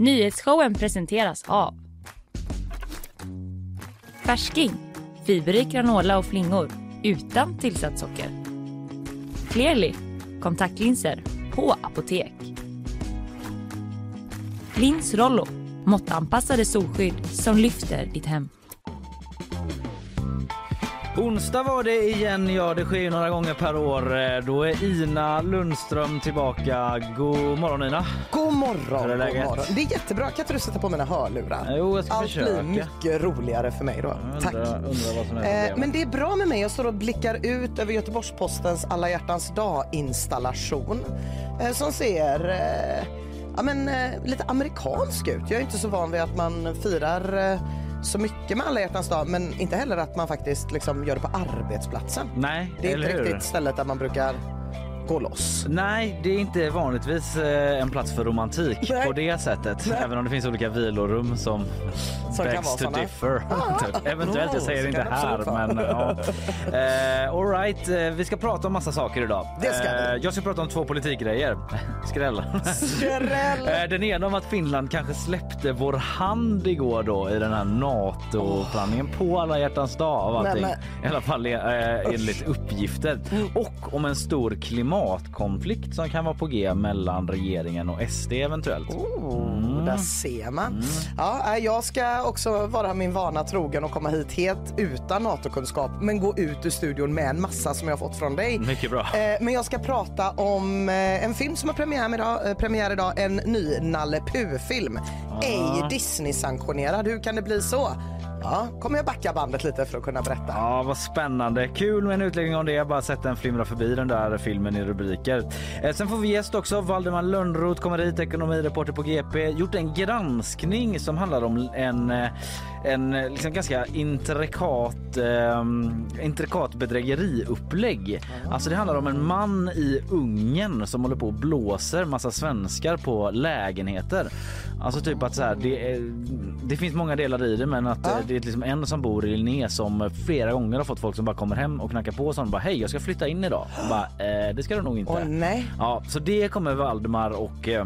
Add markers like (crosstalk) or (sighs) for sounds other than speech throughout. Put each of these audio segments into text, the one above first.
Nyhetsshowen presenteras av Färsking, fiberrik granola och flingor utan tillsatt socker. Clearly, kontaktlinser på apotek. Lins Rollo, måttanpassade solskydd som lyfter ditt hem. Onsdag var det igen, ja det sker ju några gånger per år. Eh, Då är Ina Lundström tillbaka. God morgon Ina. God morgon, Hur är god läget? morgon. Det är jättebra. Kan inte du sätta på mina hörlurar? Jo, jag ska Allt försöka. blir mycket roligare för mig då. Tack. Undrar, undrar vad som är Eh, men det är bra med mig. Jag står och blickar ut över Göteborgs-Postens alla hjärtans dag-installation eh, som ser eh, ja, men, eh, lite amerikansk ut. Jag är inte så van vid att man firar eh, så mycket med alla hjärtans dag men inte heller att man faktiskt liksom gör det på arbetsplatsen. Nej, Det är eller inte hur? riktigt stället där man brukar gå loss. Nej, det är inte vanligtvis eh, en plats för romantik Nej. på det sättet. Nej. Även om det finns olika vilorum som, Som begs to såna. differ. (laughs) typ. Eventuellt, jag Oh, säger så inte här. Men, ja. eh, all right, eh, vi ska prata om massa saker idag. Det ska. Eh, jag ska prata om två politikgrejer. (laughs) Skräll. Skräll! Den ena om att Finland kanske släppte vår hand igår då i den här NATO-planeringen på alla hjärtans dag av allting. Nej, I alla fall eh, enligt uppgifter. Och om en stor klimatkonflikt som kan vara på G mellan regeringen och SD eventuellt. Oh, Där ser man. Ja, nej, jag ska också vara min vana trogen och komma hit helt utan NATO-kunskap men gå ut ur studion med en massa som jag fått från dig. Mycket bra. Eh, men jag ska prata om eh, en film som har premiär idag, eh, premiär idag en ny Nalle Puh-film. Ej Disney-sanktionerad. Hur kan det bli så? Ja, kommer jag backa bandet lite för att kunna berätta. Ja, vad spännande. Kul med en utläggning om det. Jag har bara sett den flimra förbi den där filmen i rubriker. Eh, sen får vi gäst också. Valdemar Lönnroth kommer hit, ekonomireporter på GP. Gjort en granskning som handlar om en, eh, en eh, liksom ganska intrikat, eh, intrikat bedrägeriupplägg. Alltså det handlar om en man i Ungern som håller på och blåser massa svenskar på lägenheter. Alltså typ att så här, det, är, det finns många delar i det men att eh, det är liksom en som bor i Linné som flera gånger har fått folk som bara kommer hem och knackar på som bara hej jag ska flytta in idag. Och bara, eh, det ska du nog inte. Åh nej. Ja, så det kommer Valdemar och eh,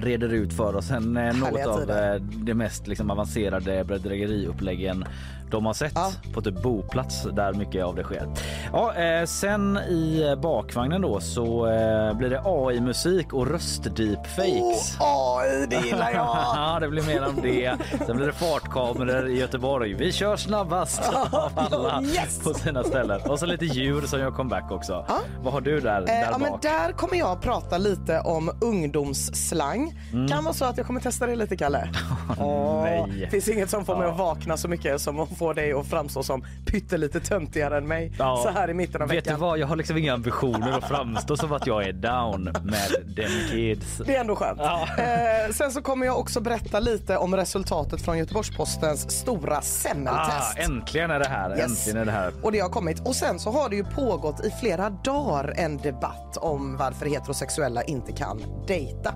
reder ut för oss. Sen eh, något av eh, det mest liksom, avancerade bedrägeriuppläggen de har sett Ja. på typ boplats där mycket av det sker. Ja, eh, sen i bakvagnen då så eh, blir det AI-musik och röstdeepfakes. Åh, oj, det gillar jag! (laughs) Ja, det blir mer om det. Sen blir det fartkameror i Göteborg. Vi kör snabbast (laughs) av alla Yes! på sina ställen. Och så lite djur som gör comeback också. Ja. Vad har du där, Eh, där ja, bak? där kommer jag prata lite om ungdomsslang. Mm. Kan vara så att jag kommer testa det lite, Kalle. (laughs) Åh, nej. finns inget som får mig att vakna så mycket som att få dig att framstå som pyttelite töntigare än mig Ja. så här i mitten av Vet du veckan. vad, jag har liksom inga ambitioner att framstå som att jag är down med dem kids. Det är ändå skönt. Ja. Eh, sen så kommer jag också berätta lite om resultatet från Göteborgs-Postens stora Ah, semmeltest. äntligen är det här. Yes. Äntligen är det här. Och det har kommit. Och sen så har det ju pågått i flera dagar en debatt om varför heterosexuella inte kan dejta.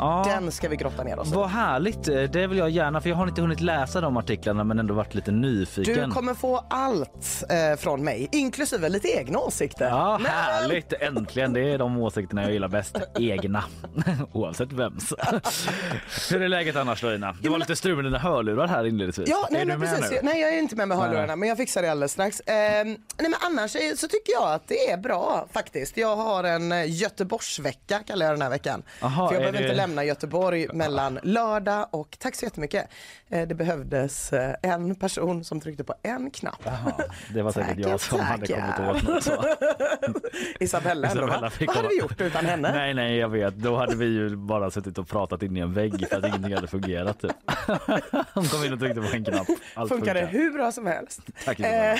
Ja. Den ska vi grotta ner oss i. Vad härligt. Det vill jag gärna, för jag har inte hunnit läsa de artiklarna men ändå varit lite nyfiken. Du kommer få allt eh, från mig, inklusive lite egna åsikter. Ja, Men- härligt! Äntligen! Det är de åsikterna jag gillar bäst. Egna. (laughs) Oavsett vems. (laughs) Hur är läget annars då Ina? Det var lite strul med dina hörlurar här inledningsvis. Ja, nej, är du med precis. Nej, jag är inte med med hörlurarna, Nej. men jag fixar det alldeles strax. Eh, nej, men annars är- så tycker jag att det är bra faktiskt. Jag har en eh, Göteborgsvecka kallar jag den här veckan. Aha, För jag behöver det- inte lämna Göteborg mellan lördag och, tack så jättemycket. Eh, det behövdes eh, en person som tryckte på en knapp. Jaha, det var säkert jag som hade kommit åt något så. (laughs) Isabella, Isabella Vad hade vi gjort utan henne? Nej, nej, jag vet. Då hade vi ju bara suttit och pratat in i en vägg för att ingenting hade fungerat. Typ. (laughs) Hon kom in och tryckte på en knapp. Allt Funkar det funkar. hur bra som helst. Tack. Eh, (laughs)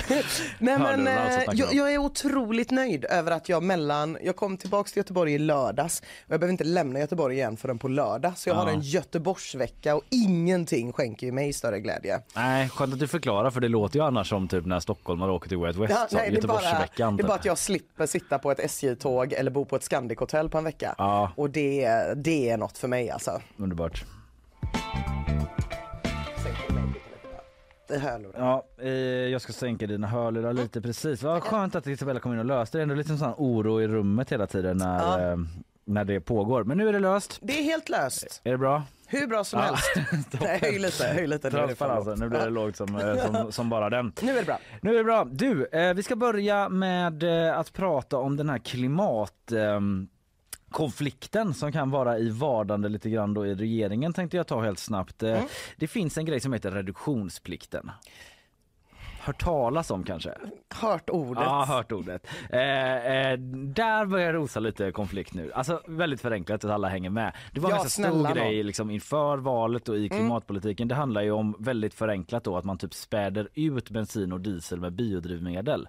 nej, men, alltså, jag, jag är otroligt nöjd över att jag mellan, jag kom tillbaks till Göteborg i lördags och jag behöver inte lämna Göteborg igen förrän på lördag. Så jag har Ja. en Göteborgsvecka och ingenting skänker ju mig större glädje. Nej, skönt att du förklarar för det låter ju annars som typ när stockholmare åker till Way Out West. Ja, nej, det, är bara, det är typ. bara att jag slipper sitta på ett SJ-tåg eller bo på ett Scandic-hotell på en vecka. Ja. Och det, det är något för mig alltså. Underbart. Ja, eh, jag ska sänka dina hörlurar lite precis. Vad skönt att Isabella kom in och löste det. Det är ändå lite sån oro i rummet hela tiden när, Ja. eh, när det pågår. Men nu är det löst. Det är helt löst. Är det bra? Hur bra som Ja. helst. (laughs) Nej, höj lite, höj lite. Nu är det lågt. Nu blir det lågt som, eh, (laughs) som, som bara den. Nu är det bra. Nu är det bra. Du, eh, vi ska börja med eh, att prata om den här klimat... ehm, konflikten som kan vara i vardande lite grann då i regeringen tänkte jag ta helt snabbt. Eh, Det finns en grej som heter reduktionsplikten. Hört talas om kanske? Hört ordet. Ja, hört ordet. Eh, eh, där börjar rosa lite konflikt nu. Alltså väldigt förenklat att alla hänger med. Det var en Ja, ganska stor grej liksom, inför valet och i klimatpolitiken. Det handlar ju om väldigt förenklat då att man typ späder ut bensin och diesel med biodrivmedel.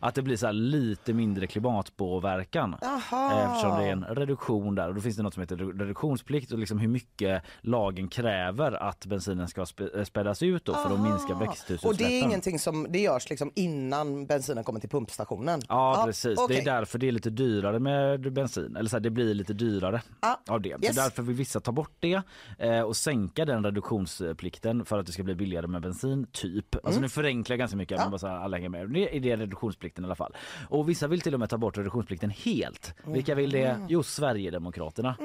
Att det blir så lite mindre klimatpåverkan. Jaha. Eh, Eftersom det är en reduktion där och då finns det något som heter reduktionsplikt och liksom hur mycket lagen kräver att bensinen ska eh, spädas ut då för att minska växthusutsläppen. Och det är ingenting som det görs liksom innan bensinen kommer till pumpstationen? Ja, precis. okej. Det är därför det är lite dyrare med bensin. Eller så här, det blir lite dyrare Ja, av det. yes. Så därför vill vissa ta bort det eh, och sänka den reduktionsplikten för att det ska bli billigare med bensin, typ. Alltså nu förenklar jag ganska mycket, men bara så här, alla hänger med. Det är det reduktionsplikten i alla fall. Och vissa vill till och med ta bort reduktionsplikten helt. Vilka vill det? Jo, Sverigedemokraterna.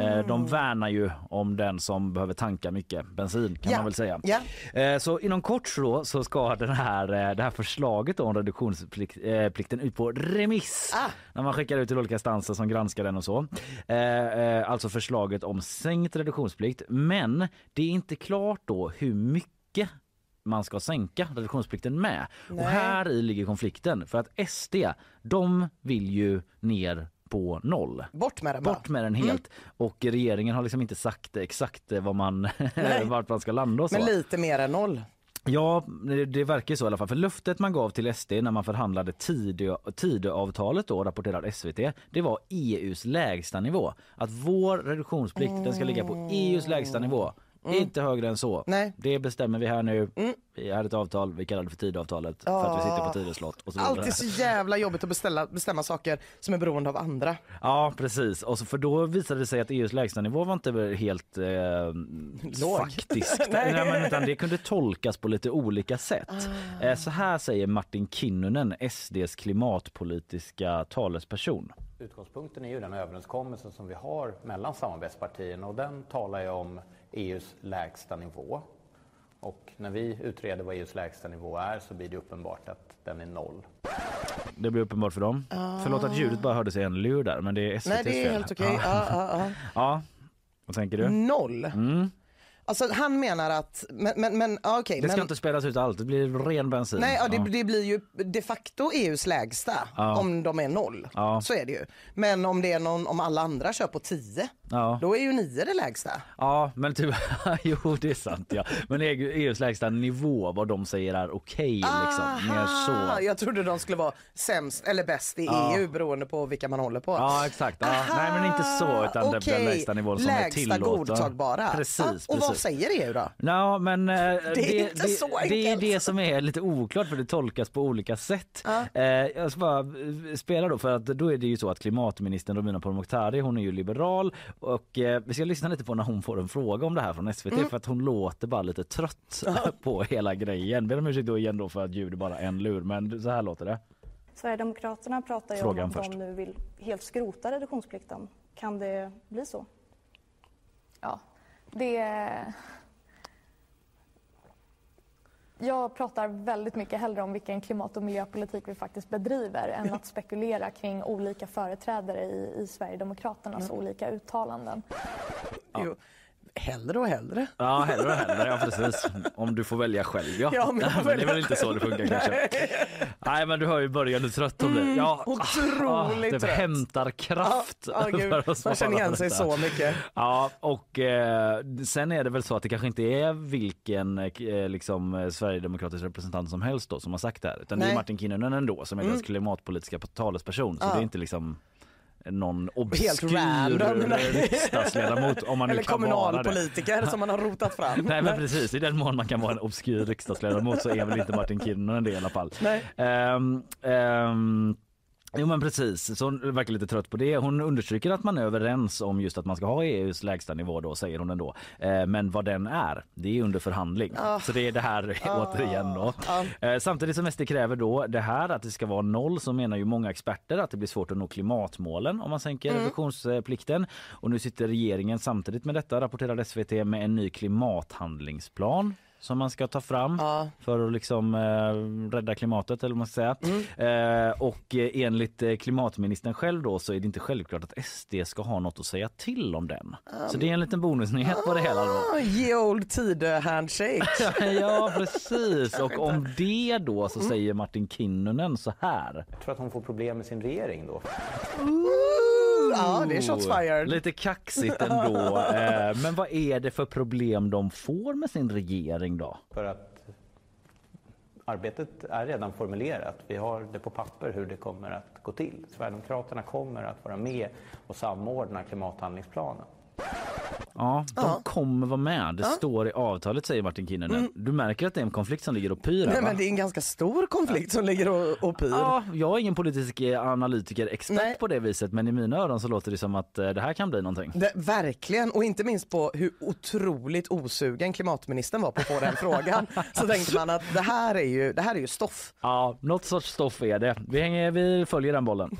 Eh, de värnar ju om den som behöver tanka mycket bensin kan Ja. man väl säga. Ja. Eh, Så inom kort så, så ska den här, eh, det här förslaget om reduktionsplikten ut på remiss. Ah. När man skickar ut till olika instanser som granskar den och så. Eh, eh, Alltså förslaget om sänkt reduktionsplikt. Men det är inte klart då hur mycket man ska sänka reduktionsplikten med. Nej. Och här i ligger konflikten. För att SD, de vill ju ner på noll. Bort med den. Bort med den helt. Och regeringen har liksom inte sagt exakt vad man, (laughs) vart man ska landa och så. Men lite mer än noll. Ja, det, verkar så i alla fall. För löftet man gav till SD när man förhandlade Tidö- Tidöavtalet då, rapporterar SVT, det var EUs lägsta nivå. Att vår reduktionsplikt den ska ligga på EUs lägsta nivå. Inte högre än så. Mm. Nej. Mm. Det bestämmer vi här nu. Vi har ett avtal, vi kallar det för Tidöavtalet för att vi sitter på Tidö slott och så vidare. Alltid så jävla jobbigt att beställa, bestämma saker som är beroende av andra. Ja precis, och så, för då visade det sig att EUs lägstanivå var inte helt eh, Låg. faktisk. (laughs) Nej. Nej. men, utan det kunde tolkas på lite olika sätt. Eh, så här säger Martin Kinnunen, SDs klimatpolitiska talesperson. Utgångspunkten är ju den överenskommelse som vi har mellan samarbetspartierna och den talar ju om EUs lägsta nivå. Och när vi utreder vad EUs lägsta nivå är så blir det uppenbart att den är noll. Det blir uppenbart för dem. Förlåt att ljudet bara hördes i en lur där men det är SVTs Nej, det är fel. helt okej. Ja. Ja, ja, ja. ja, vad tänker du? Noll. Mm. Alltså han menar att, men, men, men okej. Det ska men, inte spädas ut allt, det blir ren bensin. Nej, ja, det, Ja. det blir ju de facto EUs lägsta Ja. om de är noll. Så är det ju. Men om det är någon, om alla andra kör på 10, Ja. då är ju 9 det lägsta. Ja, men typ, (laughs) jo det är sant ja. Men EU- EUs lägsta nivå, vad de säger är okej liksom. Mer så. Jag trodde de skulle vara sämst eller bäst i. EU beroende på vilka man håller på. Ja exakt. Nej men inte så utan okej. den lägsta nivån som lägsta är tillåten. godtagbara. Precis, precis. Säger EU då? Ja, men eh, (laughs) det, inte så det är enkelt. det som är lite oklart för det tolkas på olika sätt. Eh, jag ska bara eh, spela då för att då är det ju så att klimatministern Romina Pourmokhtari hon är ju liberal och eh, vi ska lyssna lite på när hon får en fråga om det här från SVT Mm. för att hon låter bara lite trött (laughs) på hela grejen. Ber om ursäkt då igen då för att ljud är bara en lur men så här låter det. Sverigedemokraterna pratar ju Frågan om att först. de nu vill helt skrota reduktionsplikten. Kan det bli så? Ja, det... Jag pratar väldigt mycket hellre om vilken klimat och miljöpolitik vi faktiskt bedriver än att spekulera kring olika företrädare i, i Sverigedemokraternas olika uttalanden. Jo, hellre och hellre. Ja, hellre och hellre. Ja, precis. Om du får välja själv. Ja, Ja, om jag får (laughs) men det är väl inte så det funkar kanske. Nej, men du hör ju början hur trött hon blir. Ja, Mm, otroligt det trött. hämtar kraft. Ja, ja, för att Man känner igen sig så mycket. Ja, och eh, sen är det väl så att det kanske inte är vilken eh, liksom, eh, sverigedemokratisk representant som helst då som har sagt det här. Utan det Nej. är Martin Kinnunen ändå som är Mm. deras klimatpolitiska talesperson. Så Ja. det är inte liksom någon obskyr random. riksdagsledamot om man nu Eller kommunalpolitiker som man har rotat fram. Nej men precis, i den mån man kan vara en obskyr riksdagsledamot så är väl inte Martin Kinnunen det i alla fall. Nej. Ehm, ehm, Jo men precis, så hon verkar lite trött på det. Hon understryker att man är överens om just att man ska ha EUs lägsta nivå då säger hon ändå. Eh, men vad den är, det är under förhandling. Så det är det här (laughs) återigen då. Eh, samtidigt som SD kräver då det här att det ska vara noll så menar ju många experter att det blir svårt att nå klimatmålen om man sänker reduktionsplikten. Och nu sitter regeringen samtidigt med detta rapporterar SVT med en ny klimathandlingsplan som man ska ta fram Ja. för att liksom eh, rädda klimatet eller vad man ska säga. Eh, och eh, enligt eh, klimatministern själv då så är det inte självklart att SD ska ha något att säga till om den. Så det är en liten bonusnyhet på det hela då. Ah, Ge old Tidö-handshake. (laughs) ja precis och om det då så säger Martin Kinnunen så här. Jag tror att hon får problem med sin regering då. Ja, det är shots fired. Lite kaxigt ändå. (laughs) eh, men vad är det för problem de får med sin regering då? För att arbetet är redan formulerat. Vi har det på papper hur det kommer att gå till. Sverigedemokraterna kommer att vara med och samordna klimathandlingsplanen. Ja, de Ja. kommer vara med. Det står i avtalet säger Martin Kinnunen. Du märker att det är en konflikt som ligger och pyr Mm. Nej, va? men det är en ganska stor konflikt som ligger och, och pyr. Ja, jag är ingen politisk eh, analytiker, expert Nej. på det viset, men i mina öron så låter det som att eh, det här kan bli någonting. Det, verkligen, och inte minst på hur otroligt osugen klimatministern var på att få den frågan. (laughs) Så tänkte man att det här är ju, det här är ju stoff. Ja, något sorts stoff är det. Vi, hänger, vi följer den bollen.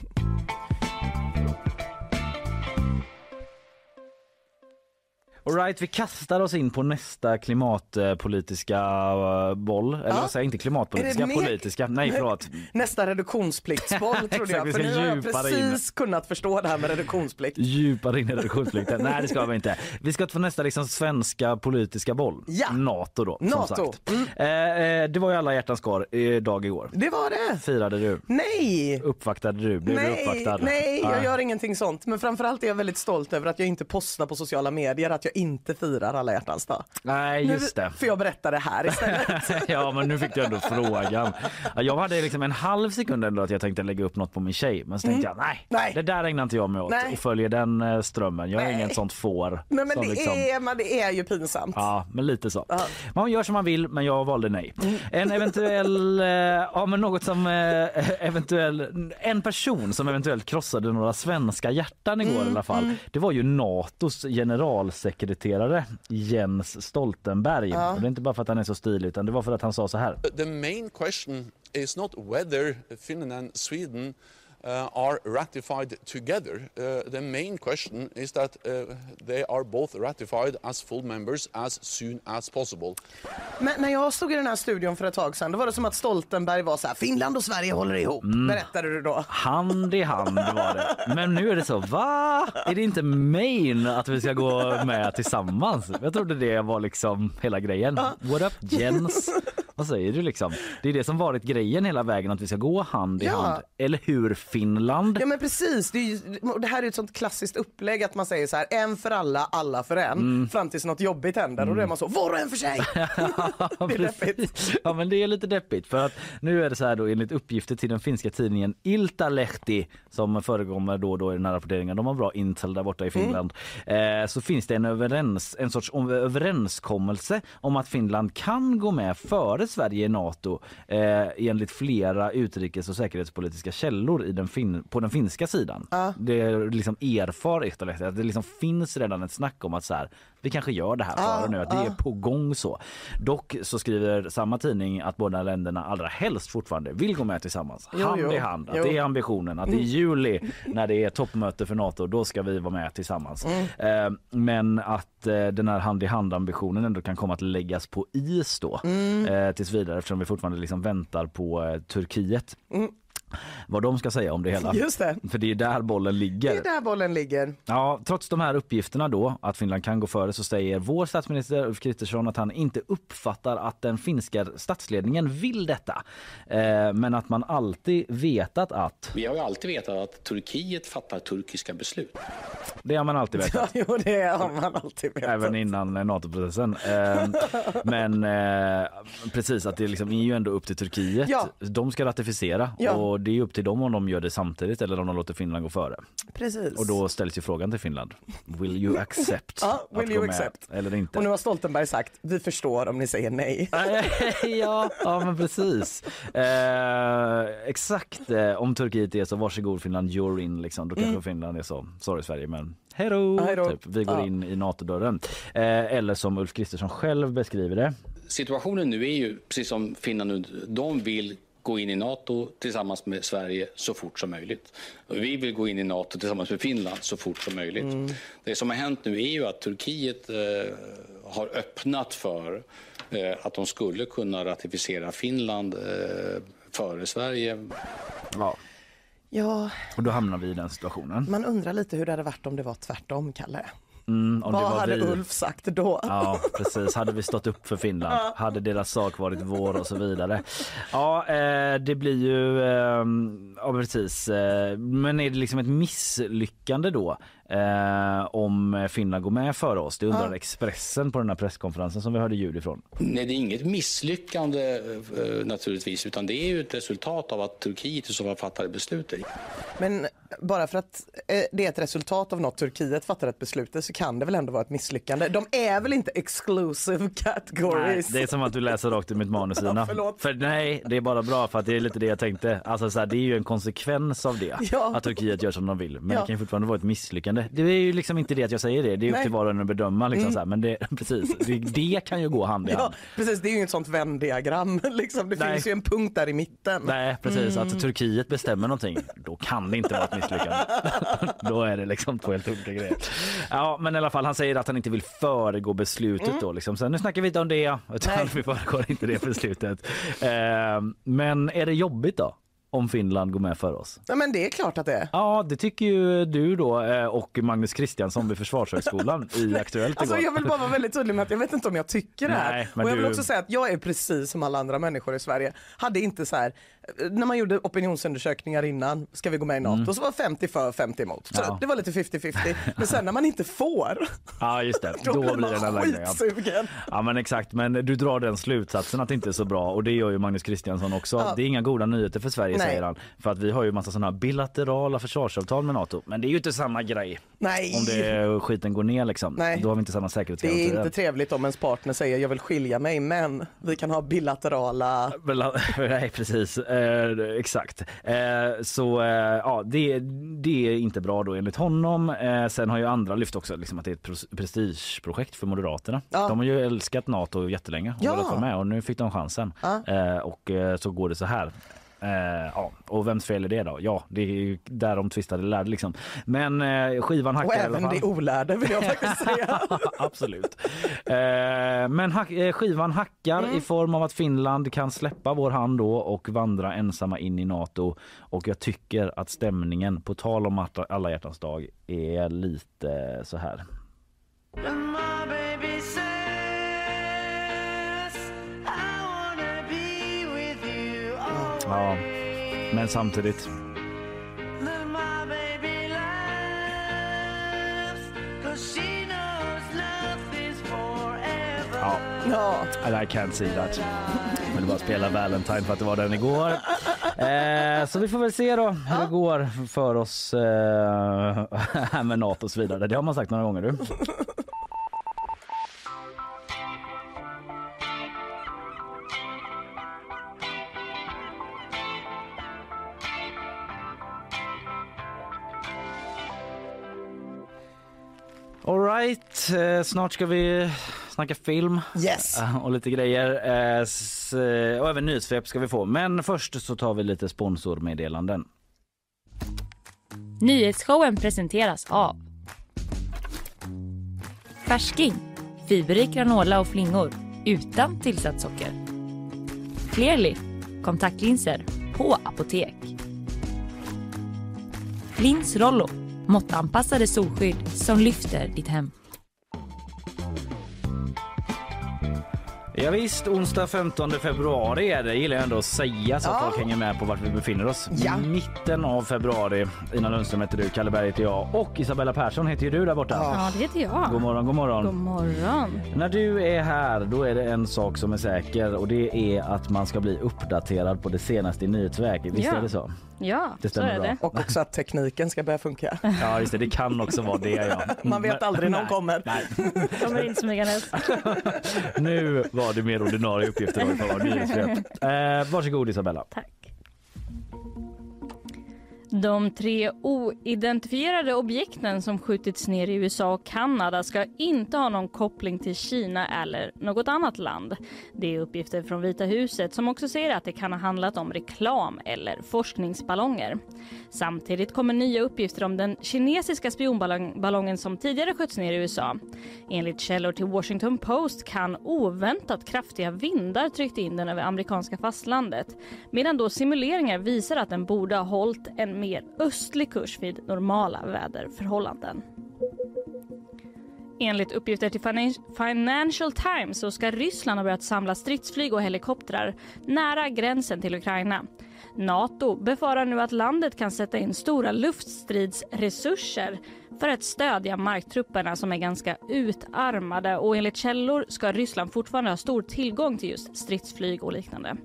Alright, vi kastar oss in på nästa klimatpolitiska eh, boll. Eller Ja. vad säger inte klimatpolitiska, politiska. Nej, förlåt. (laughs) Nästa reduktionspliktsboll (laughs) trodde jag. vi För nu har jag djupare in. precis kunnat förstå det här med reduktionsplikt. Djupare in i (laughs) reduktionsplikten. Nej, det ska vi inte. Vi ska få nästa liksom svenska politiska boll. Ja. Nato då, NATO. sagt. Eh, eh, det var ju alla hjärtans eh, dag igår. Det var det. Firade du? Nej! Uppvaktade du? Blev du Nej, uppvaktad? nej, jag gör ingenting sånt. Men framförallt är jag väldigt stolt över att jag inte postar på sociala medier att jag inte firar alla hjärtans dag. Nej, just Nu det. får jag berätta det här istället. (laughs) ja men nu fick du ändå frågan. Ja, Jag hade liksom en halv sekund ändå att jag tänkte lägga upp något på min tjej men så tänkte jag nej, Mm. Nej. det där ägnar inte jag mig åt Nej. och följer den eh, strömmen. Jag är inget sånt får. Nej men det, liksom- är, men det är ju pinsamt. Ja, men lite så. Ja. Man gör som man vill, men jag valde nej. En eventuell, eh, ja men något som eh, eventuell, en person som eventuellt krossade några svenska hjärtan igår i alla fall. Det var ju Natos generalsekreterare Jens Stoltenberg. Och det är inte bara för att han är så stilig utan det var för att han sa så här. The main question is not whether Finland and Sweden uh, are ratified together. Uh, the main question is that uh, they are both ratified as full members as soon as possible. Men när jag stod i den här studion för ett tag sedan då var det som att Stoltenberg var så här, Finland och Sverige håller ihop. Mm. Berättade du då? Hand i hand var det. Men nu är det så, va? Är det inte main att vi ska gå med tillsammans? Jag trodde det var liksom hela grejen. What up Jens? (laughs) Vad säger du liksom? Det är det som varit grejen hela vägen att vi ska gå hand i Ja. hand. Eller hur Finland? Ja men precis, det, ju, det här är ett sånt klassiskt upplägg att man säger så här, en för alla, alla för en. Fram tills något jobbigt händer och då är man så, var och en för sig. (laughs) (laughs) det är deppigt. Ja men det är lite deppigt för att nu är det så här då enligt uppgifter till den finska tidningen Iltalehti som förekommer då och då i den här rapporteringen. De har bra intel där borta i Finland. Eh, så finns det en, överens, en sorts om- överenskommelse om att Finland kan gå med före Sverige i Nato eh, enligt flera utrikes och säkerhetspolitiska källor i den fin- på den finska sidan. Det är liksom erfar att det liksom finns redan ett snack om att så här, vi kanske gör det här före nu, att det är på gång så. Dock så skriver samma tidning att båda länderna allra helst fortfarande vill gå med tillsammans. Jo, hand jo. i hand. Att Jo. Mm. det är ambitionen. Att i juli när det är toppmöte för Nato, då ska vi vara med tillsammans. Mm. Eh, men att eh, den här hand i hand ambitionen ändå kan komma att läggas på is då. Mm. Eh, tills vidare eftersom vi fortfarande liksom väntar på eh, Turkiet. Mm. Vad de ska säga om det hela. Just det. För det är där bollen ligger. Det är där bollen ligger. Ja, trots de här uppgifterna då att Finland kan gå före så säger vår statsminister Ulf Kristersson att han inte uppfattar att den finska statsledningen vill detta. Eh, men att man alltid vetat att, Vi har ju alltid vetat att Turkiet fattar turkiska beslut. det har man alltid vetat. (laughs) Ja, jo, det har man alltid vetat. Även innan NATO-processen. Eh, men eh, precis att det liksom är ju ändå upp till Turkiet. Ja. De ska ratificera Ja. och och det är upp till dem om de gör det samtidigt eller om de låter Finland gå före. Precis. Och då ställs ju frågan till Finland. Will you accept? (laughs) Ja, will you accept? Eller inte? Och nu har Stoltenberg sagt, vi förstår om ni säger nej. (laughs) ja, ja, men precis. Eh, exakt. Eh, om Turkiet är så varsågod Finland, you're in. Liksom. Då kanske Mm. Finland är så, sorry Sverige men hej då. Hej då. Typ. Vi går Ja. in i NATO-dörren. Eh, eller som Ulf Kristersson själv beskriver det. Situationen nu är ju, precis som Finland nu, de vill gå in i Nato tillsammans med Sverige så fort som möjligt. Och vi vill gå in i Nato tillsammans med Finland så fort som möjligt. Det som har hänt nu är ju att Turkiet eh, har öppnat för eh, att de skulle kunna ratificera Finland eh, före Sverige. Ja. Ja, Och då hamnar vi i den situationen. man undrar lite hur det hade varit om det var tvärtom, Kalle. Mm, Vad hade vi. Ulf sagt då? Ja, precis. Hade vi stått upp för Finland hade deras sak varit vår och så vidare. Ja, eh, det blir ju... Eh, ja, precis. Eh, men är det liksom ett misslyckande då eh, om Finland går med före oss? Det undrar Expressen på den här presskonferensen som vi hörde ljud ifrån. Nej, det är inget misslyckande eh, naturligtvis, utan det är ju ett resultat av att Turkiet i så fall fattade beslutet. Men bara för att eh, det är ett resultat av något Turkiet fattar ett beslut så kan det väl ändå vara ett misslyckande. De är väl inte exclusive Nej, categories? det är som att du läser rakt ur mitt manus (laughs) Ina. förlåt. För nej, det är bara bra för att det är lite det jag tänkte. Alltså så här, det är ju en konsekvens av det. Ja. Att Turkiet gör som de vill. Men Ja. det kan ju fortfarande vara ett misslyckande. Det är ju liksom inte det att jag säger det. Det är upp Nej. Mm. till var och en att bedöma liksom så här. Men det, (laughs) precis, det, det kan ju gå hand i Ja, hand. precis. Det är ju inget sånt vändiagram. (laughs) Liksom. Det Nej. finns ju en punkt där i mitten. Nej precis, Mm. att Turkiet bestämmer någonting, då kan det inte vara ett misslyckande. (laughs) då är det liksom två helt olika grejer. Ja men i alla fall han säger att han inte vill föregå beslutet då liksom. Sen nu snackar vi inte om det, utan Mm. Nej. vi föregår inte det beslutet. Eh, men är det jobbigt då? Om Finland går med för oss? Ja, men det är klart att det är. Ja, det tycker ju du då eh, och Magnus Kristiansson vid Försvarshögskolan i (laughs) Aktuellt Alltså, igår. jag vill bara vara väldigt tydlig med att jag vet inte om jag tycker det här. Nej, men och jag vill du- också säga att jag är precis som alla andra människor i Sverige. Hade inte så här, när man gjorde opinionsundersökningar innan, ska vi gå med i NATO, så var 50 för 50 emot. Så Mm. Ja. det var lite 50-50. Men sen när man inte får, (laughs) Ja just det, (laughs) då, då, blir man ja. skitsugen. Ja men exakt, men du drar den slutsatsen att det inte är så bra och det gör ju Magnus Kristiansson också. Ja. Det är inga goda nyheter för Sverige Nej. säger han. För att vi har ju massa sådana bilaterala försvarsavtal med NATO. Men det är ju inte samma grej Nej, om det, skiten går ner liksom. Nej. Då har vi inte samma det är säkerhetsgarantier. inte trevligt om ens partner säger jag vill skilja mig men vi kan ha bilaterala (laughs) Nej precis, eh, exakt. Eh, så eh, ja, det, det är inte bra då enligt honom. Eh, sen har ju andra lyft också liksom, att det är ett pres- prestigeprojekt för Moderaterna. Ja. De har ju älskat NATO jättelänge och Ja. med och nu fick de chansen. Ja. Eh, och eh, så går det så här. Eh, ja, och vems fel är det då? Ja, det är ju där de tvistade lärde liksom. Men eh, skivan hackar och i alla även fall. det olärde vill jag faktiskt (laughs) säga. Absolut. Eh, men hack, eh, skivan hackar Mm. i form av att Finland kan släppa vår hand då och vandra ensamma in i Nato. Och jag tycker att stämningen, på tal om att alla hjärtans dag, är lite så här. Ja, men samtidigt. Ja, Ja. And I can't see that. Men det bara spela Valentine för att det var den igår. Eh, så vi får väl se då hur det går för oss eh, (laughs) med Nato och så vidare. Det har man sagt några gånger du. All right, eh, snart ska vi snacka film. Yes. Eh, och lite grejer. Eh, s- och även nyhetssvep ska vi få. Men först så tar vi lite sponsormeddelanden. Nyhetsshowen presenteras av Färsking, fiberrik granola och flingor utan tillsatt socker. Clearly, kontaktlinser på apotek. Lins Rollo, måttanpassade solskydd som lyfter ditt hem. Ja, visst, onsdag 15 februari är det. gillar jag ändå att säga så att Ja. folk hänger med på vart vi befinner oss. Ja. Mitten av februari. Ina Lundström heter du, Kalle Berg heter jag och Isabella Persson heter ju du där borta. Ja, det heter jag. God morgon, god morgon. God morgon. När du är här då är det en sak som är säker och det är att man ska bli uppdaterad på det senaste i nyhetsväg. Visst Ja. är det så? Ja, Det så stämmer är bra. det. Och också att tekniken ska börja funka. (laughs) Ja, just det. Det kan också vara det. Ja. (laughs) Man vet aldrig när de kommer. (laughs) Kommer in smygandes. Nu var det mer ordinarie uppgifter. Eh, varsågod Isabella. Tack. De tre oidentifierade objekten som skjutits ner i USA och Kanada ska inte ha någon koppling till Kina eller något annat land. Det är uppgifter från Vita huset som också säger att det kan ha handlat om reklam eller forskningsballonger. Samtidigt kommer nya uppgifter om den kinesiska spionballongen som tidigare sköts ner i USA. Enligt källor till Washington Post kan oväntat kraftiga vindar tryckt in den över amerikanska fastlandet medan då simuleringar visar att den borde ha hållit en mer östlig kurs vid normala väderförhållanden. Enligt uppgifter till Financial Times så ska Ryssland ha börjat samla stridsflyg och helikoptrar nära gränsen till Ukraina. Nato befarar nu att landet kan sätta in stora luftstridsresurser för att stödja marktrupperna som är ganska utarmade och enligt källor ska Ryssland fortfarande ha stor tillgång till just stridsflyg och liknande.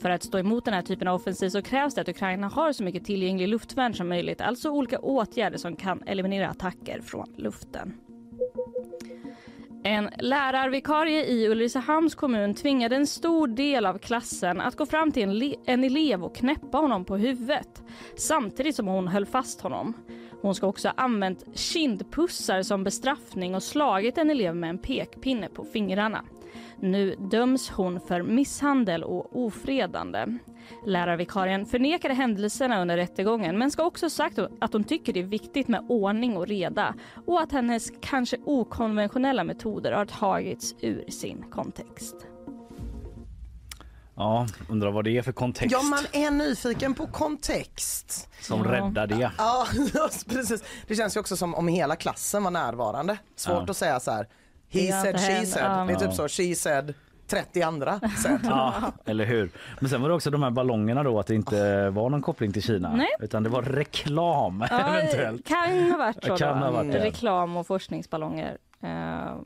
För att stå emot den här typen av offensiv så krävs det att Ukraina har så mycket tillgänglig luftvärn som möjligt, alltså olika åtgärder som kan eliminera attacker från luften. En lärarvikarie i Ulricehamns kommun tvingade en stor del av klassen att gå fram till en, en elev och knäppa honom på huvudet samtidigt som hon höll fast honom. Hon ska också ha använt kindpussar som bestraffning och slagit en elev med en pekpinne på fingrarna. Nu döms hon för misshandel och ofredande. Lärarvikarien förnekade händelserna under rättegången men ska också ha sagt att hon tycker det är viktigt med ordning och reda och att hennes kanske okonventionella metoder har tagits ur sin kontext. Ja, undrar vad det är för kontext Ja, man är nyfiken på kontext. som Ja. räddar det. Ja, (laughs) precis. Det känns ju också som om hela klassen var närvarande. Svårt Ja. att säga så här. He said, she said. ja. Det är typ Ja. så. She said 30 andra said. (laughs) Ja, eller hur? Men sen var det också de här ballongerna då att det inte var någon koppling till Kina Nej. utan det var reklam eventuellt. kan ha varit så. Det kan då. ha varit det. Reklam och forskningsballonger. Eh,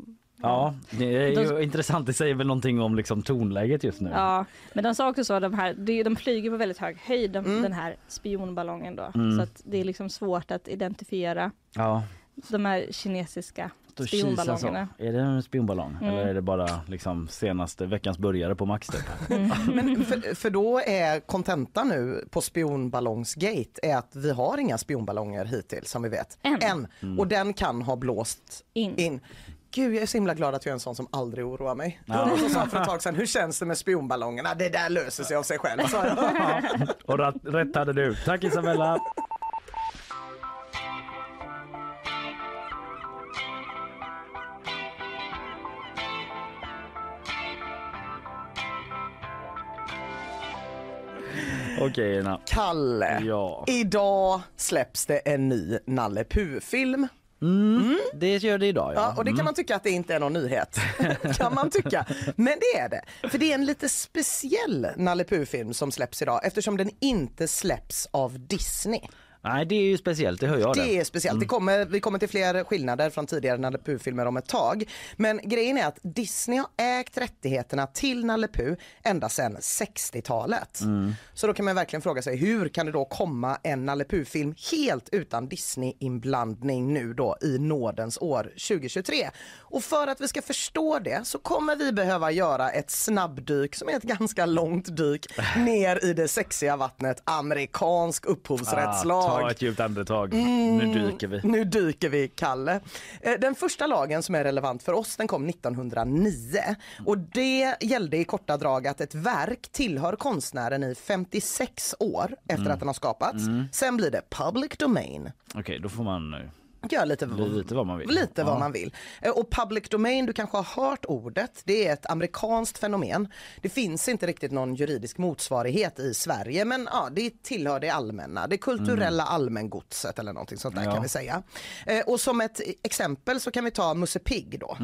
Ja, det är ju De- intressant. Det säger väl någonting om liksom tonläget just nu. Ja, men de sa också så att de här, de, de flyger på väldigt hög höjd, de, Mm. den här spionballongen då. Mm. Så att det är liksom svårt att identifiera Ja, de här kinesiska då kisar så. spionballongerna. Är det en spionballong Mm. eller är det bara liksom senaste veckans börjare på Max typ? (laughs) Men för, för då är kontentan nu på spionballongsgate är att vi har inga spionballonger hittills som vi vet. Än. Mm. Och den kan ha blåst In. in. Gud, jag är så himla glad att jag är en sån som aldrig oroar mig. Ja. någon som sa för ett tag sedan, hur känns det med spionballongerna? Det där löser sig av sig själv. sa (laughs) jag. Och rätt hade du. Tack Isabella. Okej Ina. Kalle, Ja. idag släpps det en ny Nalle Puh-film. Det gör det idag Ja, ja. och det kan man tycka att det inte är någon nyhet. (laughs) kan man tycka. Men det är det. För det är en lite speciell Nalle Puh-film som släpps idag eftersom den inte släpps av Disney. Nej det är ju speciellt, det hör jag Det är speciellt. Mm. Det kommer, vi kommer till fler skillnader från tidigare Nalle Puh-filmer om ett tag. Men grejen är att Disney har ägt rättigheterna till Nalle Puh ända sedan 60-talet. Mm. Så då kan man verkligen fråga sig hur kan det då komma en Nalle Puh-film helt utan Disney-inblandning nu då i nådens år 2023? Och för att vi ska förstå det så kommer vi behöva göra ett snabbdyk som är ett ganska långt dyk (laughs) ner i det sexiga vattnet amerikansk upphovsrättslag. Ah, ta ett djupt andetag. Nu dyker vi. Nu dyker vi, Kalle. Eh, Den första lagen som är relevant för oss den kom 1909 och det gällde i korta drag att ett verk tillhör konstnären i 56 år efter att den har skapats. Sen blir det public domain. Okej då får man nu Gör lite, lite vad man vill. Lite vad Ja. man vill. Eh, Och public domain, du kanske har hört ordet. Det är ett amerikanskt fenomen. Det finns inte riktigt någon juridisk motsvarighet i Sverige men ja, det tillhör det allmänna, det kulturella allmängodset eller någonting sånt där Ja. kan vi säga. Eh, Och som ett exempel så kan vi ta Musse Pigg då.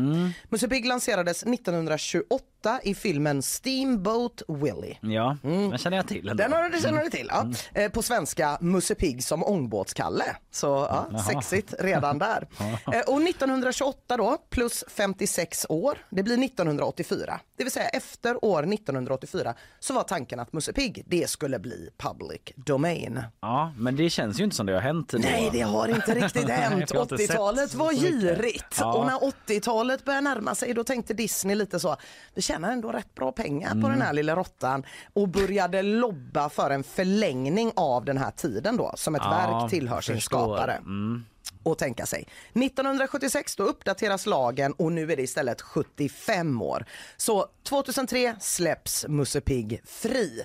Musse Pigg lanserades 1928 1988 i filmen Steamboat Willie. Ja, den känner jag till. ändå. Den har du, känner du till. Ja. Eh, På svenska Musse Pigg som ångbåtskalle. Så ja, sexigt redan där. (laughs) Eh, Och 1928 då, plus 56 år, det blir 1984. Det vill säga efter år 1984 så var tanken att Musse Pigg, det skulle bli public domain. Ja, men det känns ju inte som det har hänt. då. Nej, det har inte (laughs) riktigt hänt. jag har inte sett 80-talet var girigt Ja. och när 80-talet började närma sig då tänkte Disney lite så, vi tjänar ändå rätt bra pengar Mm. på den här lilla råttan och började lobba för en förlängning av den här tiden då som ett Ja, verk tillhör sin skapare. Mm. Och tänka sig. 1976 då uppdateras lagen och nu är det istället 75 år. Så 2003 släpps Musse Pigg fri.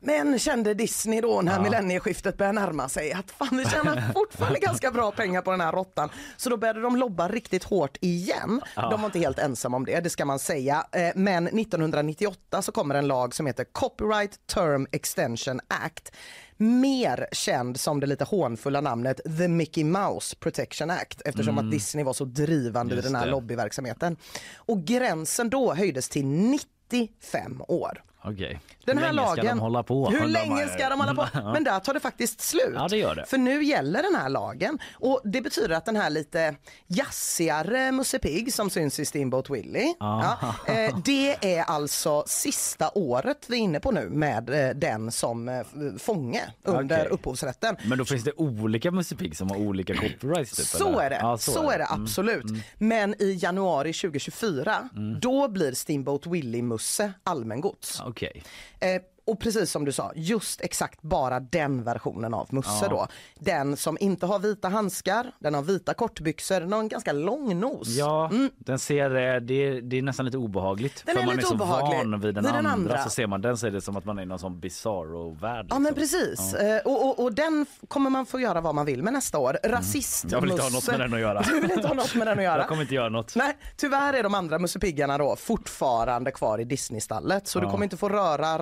Men kände Disney då när millennieskiftet började närma sig att fan vi tjänar (laughs) fortfarande ganska bra pengar på den här råttan. Så då började de lobba riktigt hårt igen. De var inte helt ensamma om det, det ska man säga. Eh, Men 1998 så kommer en lag som heter Copyright Term Extension Act mer känd som det lite hånfulla namnet The Mickey Mouse Protection Act eftersom att Disney var så drivande i Just den här det. lobbyverksamheten. Och gränsen då höjdes till 95 år. Okej. Den här lagen, ska de hålla på? Hur länge ska de hålla på? Men där tar det faktiskt slut. Ja, det gör det. För nu gäller den här lagen och det betyder att den här lite jazzigare Musse Pigg som syns i Steamboat Willie, ja, eh, (laughs) det är alltså sista året vi är inne på nu med eh, den som eh, fånge under Okej. upphovsrätten. Men då finns det olika Musse Pigg som har olika copyrights? Typ, Så eller? är det, Ja, så, är det Mm. absolut. Men i januari 2024, då blir Steamboat Willie-Musse allmängods. Okej. Eh, och precis som du sa, just exakt bara den versionen av Musse då. Den som inte har vita handskar, den har vita kortbyxor, den har en ganska lång nos. Ja, den ser, eh, det, är, det är nästan lite obehagligt. Den för är man är så obehaglig. van vid den, Vid den andra, andra. så ser man den så är det som att man är i någon sån bizarro-värld. Ja men liksom. precis. Eh, och, och, och den kommer man få göra vad man vill med nästa år. Rasist Mm. Jag vill inte ha något med den att göra. Du vill inte ha något med den att göra. (laughs) Jag kommer inte göra något. Nej, tyvärr är de andra Musse-piggarna då fortfarande kvar i Disneystallet. Så du kommer inte få röra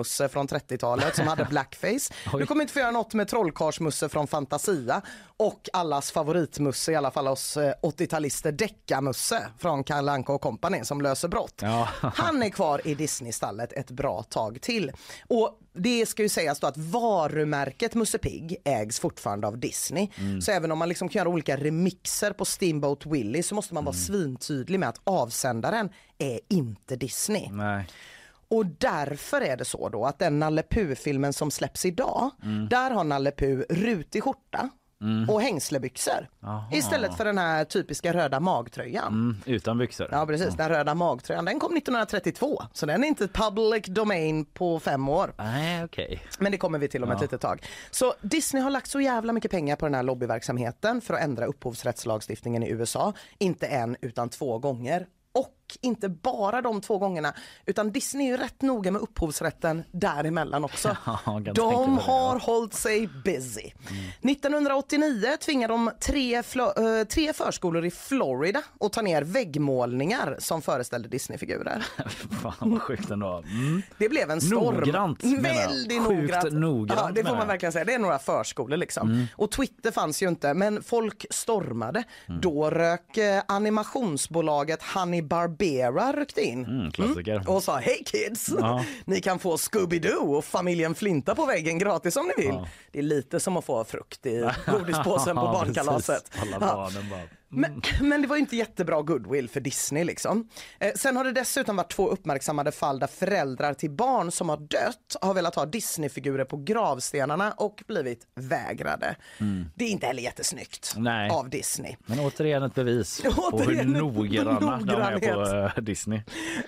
rasistmusse från 30-talet som hade (laughs) blackface. Du kommer inte få göra något med trollkarlsmusse från Fantasia och allas favoritmusse, i alla fall oss eh, 80-talister, Deckamusse från Kalle Anka och Company som löser brott. Ja. (laughs) Han är kvar i Disneystallet ett bra tag till. Och det ska ju sägas då att varumärket Musse Pigg ägs fortfarande av Disney. Så även om man liksom kan göra olika remixer på Steamboat Willie så måste man vara svintydlig med att avsändaren är inte Disney. Nej. Och därför är det så då att den Nalle Puh-filmen som släpps idag, där har Nalle Puh rutig skjorta och hängslebyxor. Istället för den här typiska röda magtröjan. Mm, utan byxor. Ja precis, den röda magtröjan den kom 1932 så den är inte public domain på fem år. Nej, okej. Men det kommer vi till om ett litet tag. Så Disney har lagt så jävla mycket pengar på den här lobbyverksamheten för att ändra upphovsrättslagstiftningen i USA. Inte en utan två gånger. Och inte bara de två gångerna utan Disney är ju rätt noga med upphovsrätten däremellan också. (laughs) Ja, de mig det, har ja. hållit sig busy. 1989 tvingar de tre, eh, tre förskolor i Florida att ta ner väggmålningar som föreställde Disneyfigurer. (laughs) Fan vad sjukt ändå. Mm. Det blev en storm. Noggrant. Väldigt noggrant. noggrant, Ja, det får man verkligen säga. Det är några förskolor liksom. Och Twitter fanns ju inte, men folk stormade. Då rök eh, animationsbolaget Honey Barbera ryckte in. Mm, klassiker. Och sa hej kids! Ja. Ni kan få Scooby-Doo och familjen Flinta på väggen gratis om ni vill. Det är lite som att få frukt i (laughs) godispåsen på Ja, barnkalaset. Alla Ja. barnen bara... Men, men det var ju inte jättebra goodwill för Disney liksom. Eh, sen har det dessutom varit två uppmärksammade fall där föräldrar till barn som har dött har velat ha Disneyfigurer på gravstenarna och blivit vägrade. Det är inte heller jättesnyggt Mm. Nej. av Disney. Men återigen ett bevis (laughs) på hur Återigen noggranna de är på eh, Disney.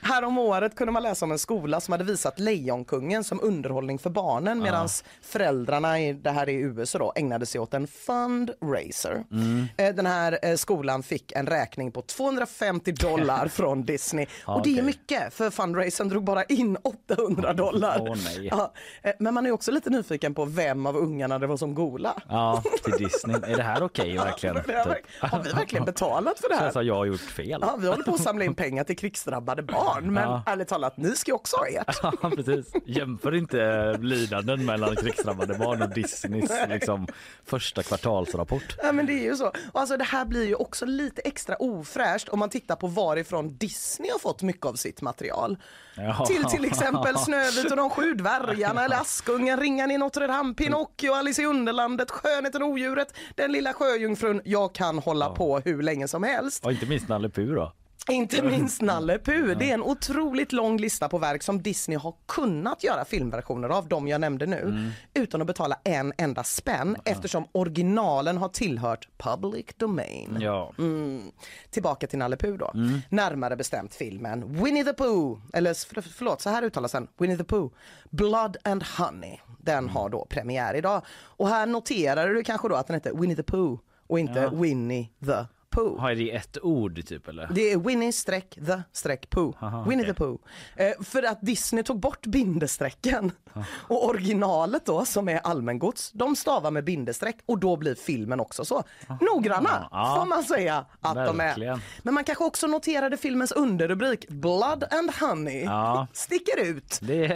Här om året kunde man läsa om en skola som hade visat Lejonkungen som underhållning för barnen medan föräldrarna, i, det här är i USA då, ägnade sig åt en fundraiser. Mm. Eh, Den här eh, skolan fick en räkning på 250 dollar (laughs) från Disney. Och det är mycket för fundraisern drog bara in 800 dollar. Nej. Ja, eh, men man är också lite nyfiken på vem av ungarna det var som gola. Ja, till Disney. Är det här okej (laughs) verkligen? Det har, Typ. har vi verkligen betalat för det här? Känns att jag har gjort fel. Ja, vi håller på att samla in pengar till krigsdrabbade barn, men Ja. ärligt talat, ni ska ju också ha ert. (laughs) Ja, precis. Jämför inte lidanden mellan krigsdrabbade barn och Disneys liksom, första kvartalsrapport. Ja, men det är ju så. Och alltså, det här blir ju också lite extra ofräscht om man tittar på varifrån Disney har fått mycket av sitt material. Ja. Till till exempel Snövit och de sju dvärgarna eller Askungen, Ringan i Notre Dame, Pinocchio, Alice i Underlandet, Skönheten och odjuret, Den lilla sjöjungfrun. Jag kan hålla på hur länge som helst. Och inte minst Nalle Puh då. Inte minst Nalle Puh. Det är en otroligt lång lista på verk som Disney har kunnat göra filmversioner av, de jag nämnde nu, utan att betala en enda spänn eftersom originalen har tillhört public domain. Ja. Mm. Tillbaka till Nalle Puh då. Närmare bestämt filmen Winnie the Pooh, eller för, förlåt, så här uttalas den, Winnie the Pooh, Blood and Honey. Den har då premiär idag. Och här noterar du kanske då att den heter Winnie the Pooh och inte Ja. Winnie the Pooh. Har det ett ord typ eller? Det är Winnie streck the streck Pooh. Aha, Winnie okej. the Pooh. Eh, för att Disney tog bort bindestrecken. Och originalet då som är allmängods, de stavar med bindestreck och då blir filmen också så. Noggranna Ja. får man säga att de är. Verkligen. Men man kanske också noterade filmens underrubrik Blood and Honey Ja. (laughs) sticker ut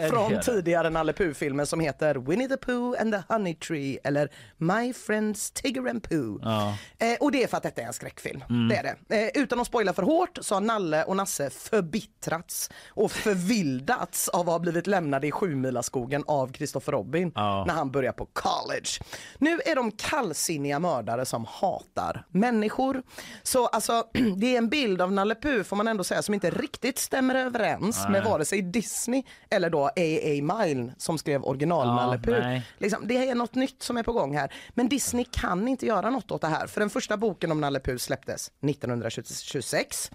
från det. tidigare Nalle Puh-filmer som heter Winnie the Pooh and the Honey Tree eller My Friends Tigger and Pooh. Ja. Eh, och det är för att detta är en skräckfilm. Mm. Det är det. Eh, utan att spoila för hårt så har Nalle och Nasse förbittrats och förvildats av att ha blivit lämnade i Sjumilaskogen av Christopher Robin Ja. när han börjar på college. Nu är de kallsinniga mördare som hatar människor. Så alltså, (clears throat) det är en bild av Nalle Puh får man ändå säga som inte riktigt stämmer överens Nej. med vare sig Disney eller då A.A. Milne som skrev original Nalle Puh. Liksom, det är något nytt som är på gång här. Men Disney kan inte göra något åt det här. För den första boken om Nalle Puh släpptes 1926.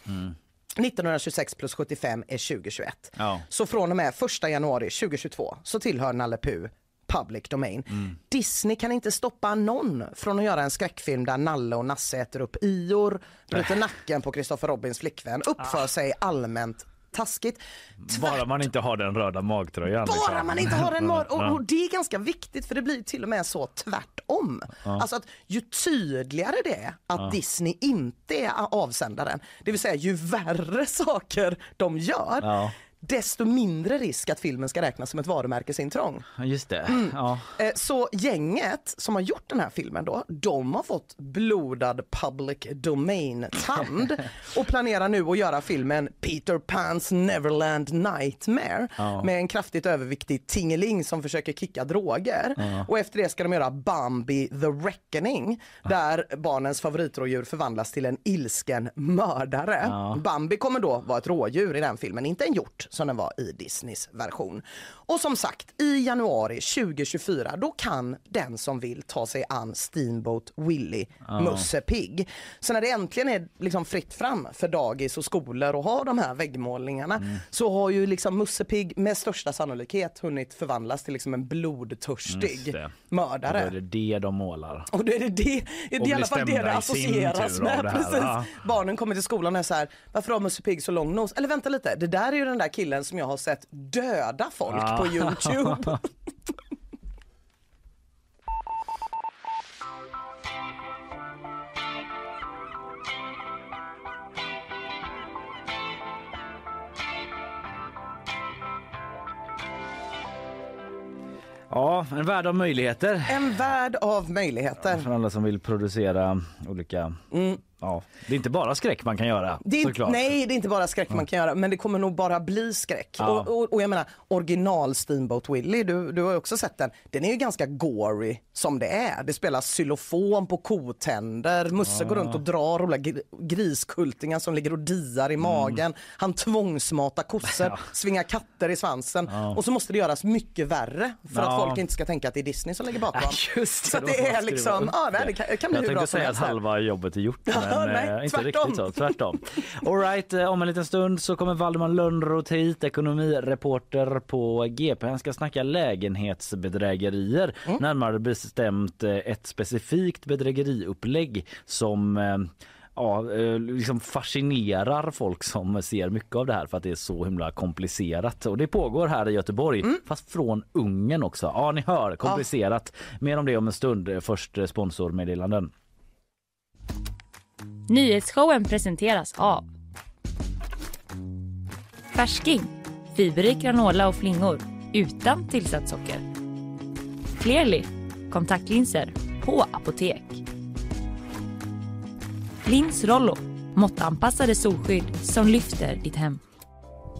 1926 plus 75 är 2021. Ja. Så från och med 1 januari 2022 så tillhör Nalle Puh public domain. Disney kan inte stoppa någon från att göra en skräckfilm där Nalle och Nasse äter upp ior, bryter nacken på Christopher Robins flickvän, uppför sig allmänt taskigt. Bara man inte har den röda magtröjan. Bara liksom. man inte har en mar- och, och det är ganska viktigt för det blir till och med så tvärtom. Ja. Alltså att ju tydligare det är att Ja. Disney inte är avsändaren, det vill säga ju värre (laughs) saker de gör, Ja. Desto mindre risk att filmen ska räknas som ett varumärkesintrång. Just det. Mm. Ja. Eh, Så gänget som har gjort den här filmen då, de har fått blodad public domain-tand (laughs) och planerar nu att göra filmen Peter Pans Neverland Nightmare Ja. med en kraftigt överviktig tingeling som försöker kicka droger. Ja. Och efter det ska de göra Bambi the Reckoning där barnens favoritrådjur förvandlas till en ilsken mördare. Bambi kommer då vara ett rådjur i den filmen, inte en hjort som den var i Disneys version. Och som sagt, i januari 2024 då kan den som vill ta sig an Steamboat Willie Ja. Musse Pigg. Så när det äntligen är liksom fritt fram för dagis och skolor och ha de här väggmålningarna Mm. så har ju liksom Musse Pigg med största sannolikhet hunnit förvandlas till liksom en blodtörstig mördare. Och Då är det det de målar. Och då är det det, det är i alla fall det det associeras med. det här, Precis. ja. Barnen kommer till skolan och är så här, varför har Musse Pigg så lång nos? Eller vänta lite, det där är ju den där killen som jag har sett döda folk Ah. på Youtube. (laughs) Ja, en värld av möjligheter. En värld av möjligheter. För alla som vill producera olika... Ja, det är inte bara skräck man kan göra Mm. Det är, såklart. nej, det är inte bara skräck man kan göra, men det kommer nog bara bli skräck. Ja. Och, och, och jag menar, original Steamboat Willie, du, du har också sett den. Den är ju ganska gory som det är. Det spelas xylofon på kotänder, Musse Ja. går runt och drar gr- griskultingar som ligger och diar i magen. Han tvångsmatar kossor, Mm. (laughs) Ja. svingar katter i svansen. Och så måste det göras mycket värre för att folk inte ska tänka att det är Disney som ligger bakom. (laughs) Just så att då det är liksom, ja, det, det kan, det kan bli Jag hur bra tänkte som säga att helst. här. halva jobbet är gjort men nej, eh, inte tvärtom. riktigt så. Tvärtom. All right, eh, om en liten stund så kommer Valdemar Lönnroth hit, ekonomireporter på GP. Han ska snacka lägenhetsbedrägerier. Mm. Närmare bestämt eh, ett specifikt bedrägeriupplägg som eh, Ja, eh, liksom fascinerar folk som ser mycket av det här för att det är så himla komplicerat. Och det pågår här i Göteborg, Mm. fast från Ungern också. Ja, ni hör, komplicerat. Mer om det om en stund. Eh, Först eh, sponsormeddelanden. Nyhetsshowen presenteras av Färsking, fiberrik granola och flingor utan tillsatt socker. Clearly, kontaktlinser på apotek. Lins Rollo, måttanpassade solskydd som lyfter ditt hem.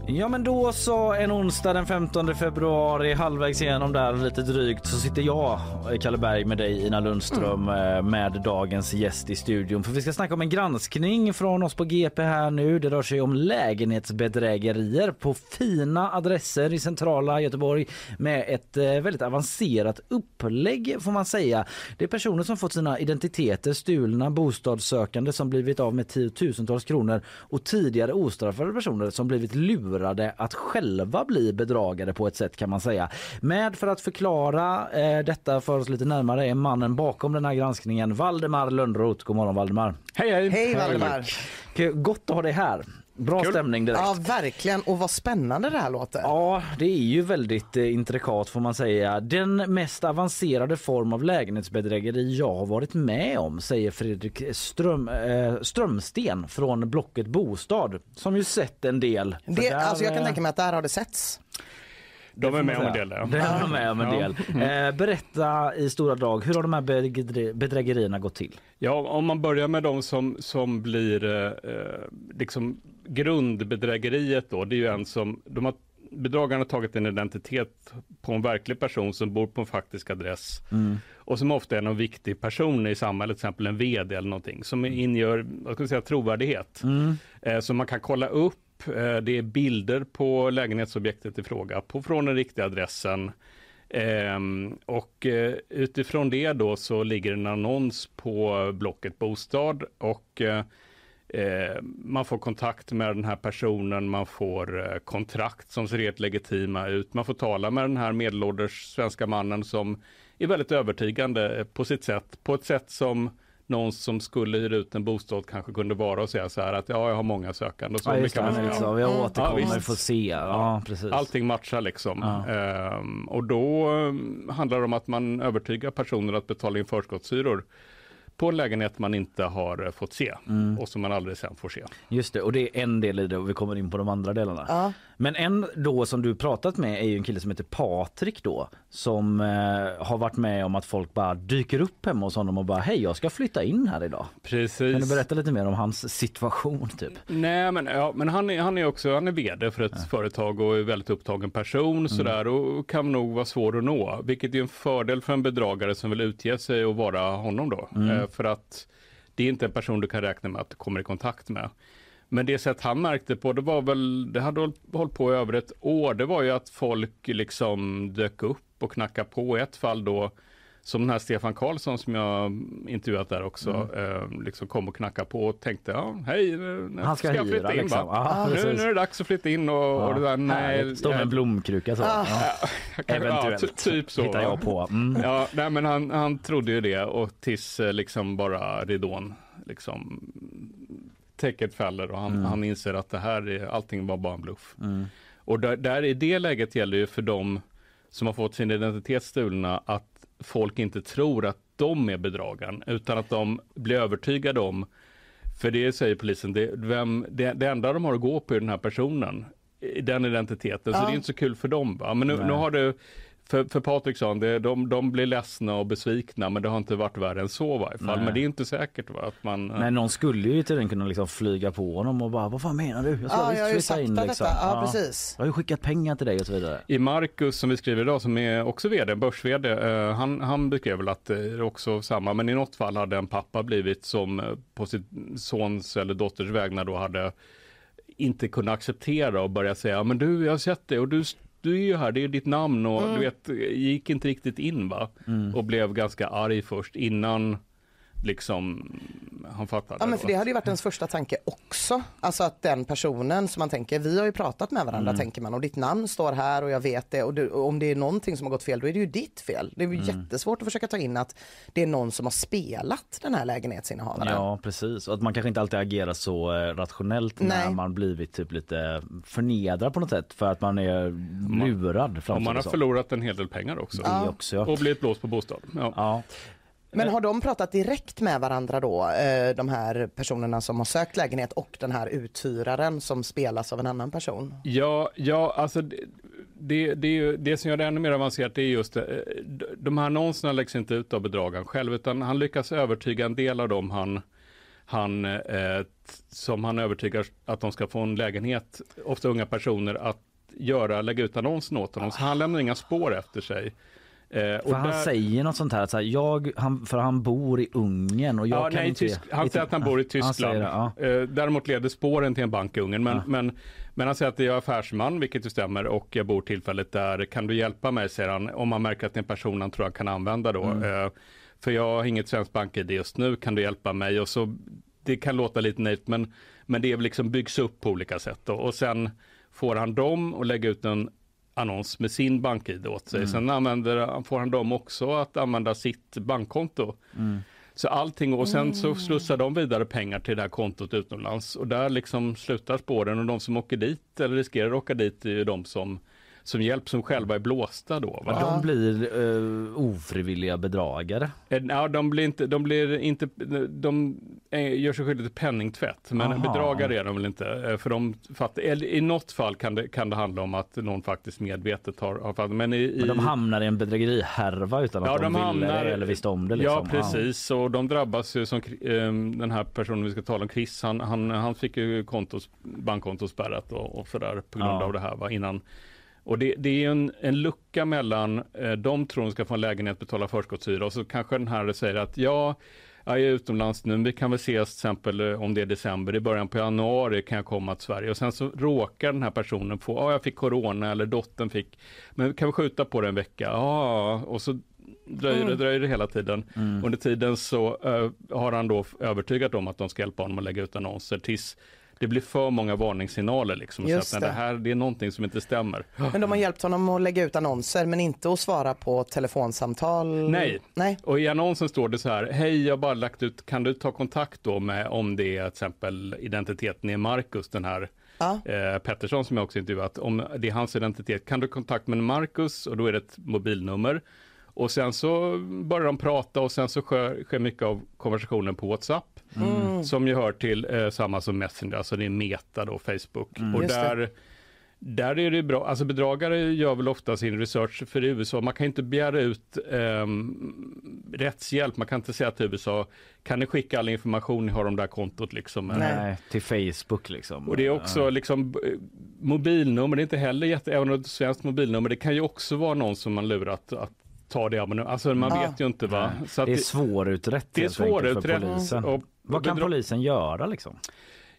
Ja men då så en onsdag den 15 februari halvvägs igenom där lite drygt så sitter jag Kalle Berg med dig Ina Lundström mm. med dagens gäst i studion för vi ska snacka om en granskning från oss på GP här nu. Det rör sig om lägenhetsbedrägerier på fina adresser i centrala Göteborg med ett eh, väldigt avancerat upplägg får man säga. Det är personer som fått sina identiteter stulna, bostadssökande som blivit av med tiotusentals kronor och tidigare ostraffade personer som blivit lurade lurade att själva bli bedragare på ett sätt kan man säga. Med för att förklara eh, detta för oss lite närmare är mannen bakom den här granskningen Valdemar Lönnroth. God morgon Valdemar. Hej hej. Hej Valdemar. Gott att ha dig här. Bra Kul. stämning direkt. Ja, verkligen. Och vad spännande det här låter. Ja, det är ju väldigt eh, intrikat får man säga. Den mest avancerade form av lägenhetsbedrägeri jag har varit med om, säger Fredrik Ström, eh, Strömsten från Blocket Bostad, som ju sett en del. Det, där, alltså jag kan tänka mig att där har det setts. De är med om en del. Ja. De är med om en del. Eh, berätta i stora drag, hur har de här bedrägerierna gått till? Ja, om man börjar med de som, som blir eh, liksom grundbedrägeriet då, det är ju en som, de har bedragarna har tagit en identitet på en verklig person som bor på en faktisk adress mm. och som ofta är en viktig person i samhället, till exempel en vd eller någonting, som ingör vad ska säga, trovärdighet. Mm. Eh, så man kan kolla upp, eh, det är bilder på lägenhetsobjektet i fråga på, från den riktiga adressen. Eh, och eh, utifrån det då så ligger en annons på Blocket Bostad och eh, eh man får kontakt med den här personen, man får eh, kontrakt som ser helt legitima ut. Man får tala med den här medelålders svenska mannen som är väldigt övertygande på sitt sätt. På ett sätt som någon som skulle hyra ut en bostad kanske kunde vara och säga så här att ja, jag har många sökande. Så ja, just det, man så, vi återkommer, ja, får se. Ja, precis. Allting matchar liksom. Ja. Ehm, och då um, handlar det om att man övertygar personer att betala in förskottshyror på en lägenhet man inte har eh, fått se mm. och som man aldrig sen får se. Just det, och det är en del i det och vi kommer in på de andra delarna. Ja. Men en då som du pratat med är ju en kille som heter Patrik då som eh, har varit med om att folk bara dyker upp hemma hos honom och bara hej jag ska flytta in här idag. Precis. Kan du berätta lite mer om hans situation typ? Nej men, ja, men han, är, han är också han är vd för ett ja. företag och är väldigt upptagen person mm. sådär och kan nog vara svår att nå vilket är en fördel för en bedragare som vill utge sig och vara honom då. Mm. Mm. för att det är inte en person du kan räkna med att du kommer i kontakt med. Men det sätt han märkte på, det var väl, det hade hållit på i över ett år, det var ju att folk liksom dök upp och knackade på. I ett fall då, som den här Stefan Karlsson som jag intervjuat där också, mm. eh, liksom kom och knackade på och tänkte, ja hej, nu Han ska, ska jag flytta hyra, in liksom. ah, nu, nu, är det dags att flytta in och, ja. och det där, nej. Stå med en blomkruka så. Ah. Ja. Eventuellt, ja, typ så. Hittar jag på. Mm. Ja, nej men han, han trodde ju det och tills eh, liksom bara ridån liksom täcket faller och han, mm. han inser att det här är, allting var bara en bluff. Mm. Och där, där, i det läget gäller ju för dem som har fått sin identitet stulna att folk inte tror att de är bedragaren utan att de blir övertygade om för det säger polisen, det, vem, det, det enda de har att gå på är den här personen, den identiteten, ja. så det är inte så kul för dem. Va? Men nu, nu har du för, för Patriksson, det, de, de blir ledsna och besvikna men det har inte varit värre än så i varje fall. Nej. Men det är inte säkert va? att man... Men någon skulle ju till den kunna liksom flyga på honom och bara vad fan menar du? Jag ska ja, visst flytta in liksom. Ja, ja, precis. Jag har ju skickat pengar till dig och så vidare. I Marcus som vi skriver idag som är också vd, börs-vd, eh, han, han beskrev väl att det är också samma men i något fall hade en pappa blivit som eh, på sitt sons eller dotters vägnar då hade inte kunnat acceptera och börja säga men du jag har sett det och du du är ju här, det är ditt namn och mm. du vet, gick inte riktigt in va? Mm. Och blev ganska arg först innan liksom han fattade. Ja men för det hade ju varit ens första tanke också. Alltså att den personen som man tänker, vi har ju pratat med varandra mm. tänker man och ditt namn står här och jag vet det och, du, och om det är någonting som har gått fel då är det ju ditt fel. Det är ju mm. jättesvårt att försöka ta in att det är någon som har spelat den här lägenhetsinnehavaren. Ja precis och att man kanske inte alltid agerar så eh, rationellt Nej. när man blivit typ lite förnedrad på något sätt för att man är lurad. Och man har förlorat en hel del pengar också. Ja. också ja. Och blivit blåst på bostad. Ja. ja. Men har de pratat direkt med varandra då, eh, de här personerna som har sökt lägenhet och den här uthyraren som spelas av en annan person? Ja, ja alltså det, det, det, det som gör det ännu mer avancerat är just eh, de här annonserna läggs inte ut av bedragaren själv utan han lyckas övertyga en del av dem han han, eh, som han övertygar att de ska få en lägenhet, ofta unga personer, att göra, lägga ut annonsen åt honom. Så han lämnar inga spår efter sig. Eh, och För han där- säger något sånt här, så här jag, han, för han bor i Ungern och jag ja, kan nej, inte... Tysk, han säger att han bor i Tyskland. det, ja. Eh, Däremot leder spåren till en bank i Ungern. Men, Ja. men, men han säger att jag är affärsman, vilket ju stämmer, och jag bor tillfälligt där. Kan du hjälpa mig, säger han, om han märker att det är en person han tror han kan använda då. Mm. Eh, För jag har inget svenskt bank-id just nu, kan du hjälpa mig? Och så, det kan låta lite naivt, men, men det liksom byggs upp på olika sätt. Då. Och sen får han dem och lägga ut en annons med sin bank-id åt sig. Mm. Sen använder, får han dem också att använda sitt bankkonto. Mm. Så allting och sen så slussar de vidare pengar till det här kontot utomlands och där liksom slutar spåren och de som åker dit eller riskerar att åka dit är ju de som, som hjälp som själva är blåsta då. Va? De blir uh, ofrivilliga bedragare. Eh, Ja, de blir inte, de blir inte, de eh, gör sig skyldiga till penningtvätt, men Aha. bedragare är de väl inte. eh, För de fattar, eller i något fall kan det, kan det handla om att någon faktiskt medvetet har, har fattat. Men, i, Men de hamnar i en bedrägerihärva utan att Ja, de, de ville hamnar- det eller visste om det. Liksom. Ja, precis. Och de drabbas ju som eh, den här personen vi ska tala om, Chris, han, han, han fick ju kontos, bankkonto spärrat och, och sådär på grund Ja. av det här va, innan. Och det, det är ju en, en lucka mellan eh, de tror de ska få en lägenhet, betala förskottshyra och så kanske den här säger att ja, jag är utomlands nu, vi kan väl ses till exempel eh, om det är december, i början på januari kan jag komma till Sverige och sen så råkar den här personen få, ja jag fick corona eller dottern fick, men kan vi skjuta på det en vecka? Ja, och så dröjer det, Mm. dröjer det hela tiden. Mm. Under tiden så eh, har han då övertygat om att de ska hjälpa honom att lägga ut annonser tills det blir för många varningssignaler liksom. Just så att det. det här det är någonting som inte stämmer. Men de har hjälpt honom att lägga ut annonser men inte att svara på telefonsamtal? Nej. Nej. Och i annonsen står det så här, hej jag har bara lagt ut, kan du ta kontakt då med om det är till exempel identiteten är Marcus, den här Ja. eh, Pettersson som jag också intervjuat, om det är hans identitet, kan du kontakt med Marcus och då är det ett mobilnummer. Och sen så börjar de prata och sen så sker, sker mycket av konversationen på WhatsApp. Mm. Som ju hör till eh, samma som Messenger, alltså det är Meta då, Facebook. Mm. Och där, där är det bra, alltså bedragare gör väl ofta sin research för USA. Man kan inte begära ut ehm, rättshjälp, man kan inte säga till USA, kan ni skicka all information ni har om det här kontot liksom? Nej. Till Facebook liksom. Och det är också liksom eh, mobilnummer, det är inte heller jätte, även om det är ett svenskt mobilnummer, det kan ju också vara någon som man lurat att ta det abonnemanget. Alltså man Ja. vet ju inte va. Så att det är svårutrett det är helt enkelt för polisen. Och- Vad kan polisen göra liksom?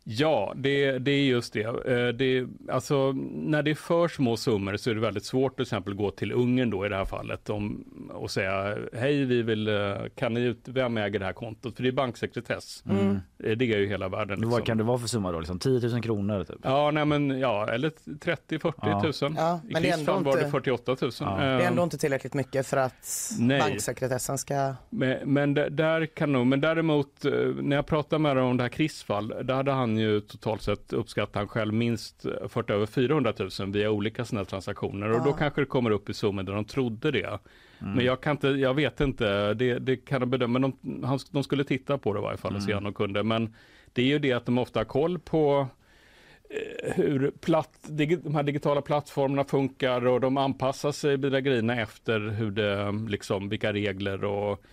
Ja, det, det är just det. Eh, det. Alltså, när det är för små summor så är det väldigt svårt till exempel gå till Ungern då i det här fallet om, och säga hej, vi vill, eh, kan ni ut, vem äger det här kontot? För det är banksekretess. Mm. Eh, Det är ju hela världen. Liksom. Vad kan det vara för summa då? Liksom 10 000 kronor typ? Ja, nej men ja, eller 30-40 Ja. tusen. Ja, I Chris ändå fall var det inte- 48 tusen. Ja. Det är ändå inte tillräckligt mycket för att Nej. banksekretessen ska... Men, men där kan nog, men däremot när jag pratade med honom om det här Chris-fall, där hade han ju totalt sett uppskattat han själv minst eh, fått över 400 000 via olika här transaktioner. Och då kanske det kommer upp i summor där de trodde det. Men jag kan inte, jag vet inte, det, det kan de bedöma, men de, han, de skulle titta på det i varje fall och se om de kunde. Men det är ju det att de ofta har koll på eh, hur platt, de här digitala plattformarna funkar och de anpassar sig bedrägerierna efter hur det, liksom, vilka regler och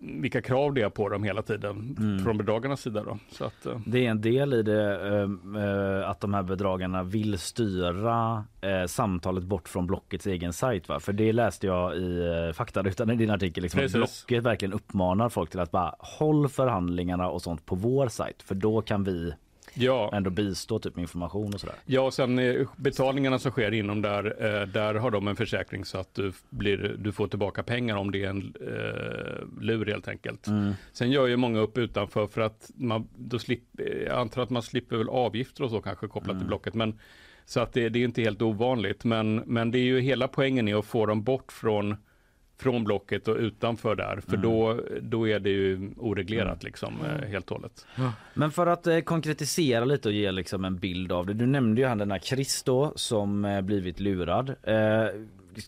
vilka krav det är på dem hela tiden Mm. från bedragarnas sida. Då. Så att, eh, Det är en del i det eh, eh, att de här bedragarna vill styra eh, samtalet bort från Blockets egen sajt. Va? För det läste jag i eh, faktarutan i din artikel. Liksom, att. Blocket verkligen uppmanar folk till att bara håll förhandlingarna och sånt på vår sajt. För då kan vi ja, ändå bistå typ med information och sådär. ja, och sen eh, betalningarna som sker inom där, eh, där har de en försäkring så att du, blir, du får tillbaka pengar om det är en eh, lur helt enkelt. Mm. Sen gör ju många upp utanför för att man, då slipper, jag antar att man slipper väl avgifter och så kanske kopplat Mm. till Blocket. Men, så att det, det är inte helt ovanligt. Men, men det är ju hela poängen är att få dem bort från, från Blocket och utanför där. För Mm. då, då är det ju oreglerat liksom eh, helt och hållet. Men för att eh, konkretisera lite och ge liksom en bild av det. Du nämnde ju han den här Chris då som eh, blivit lurad. Eh,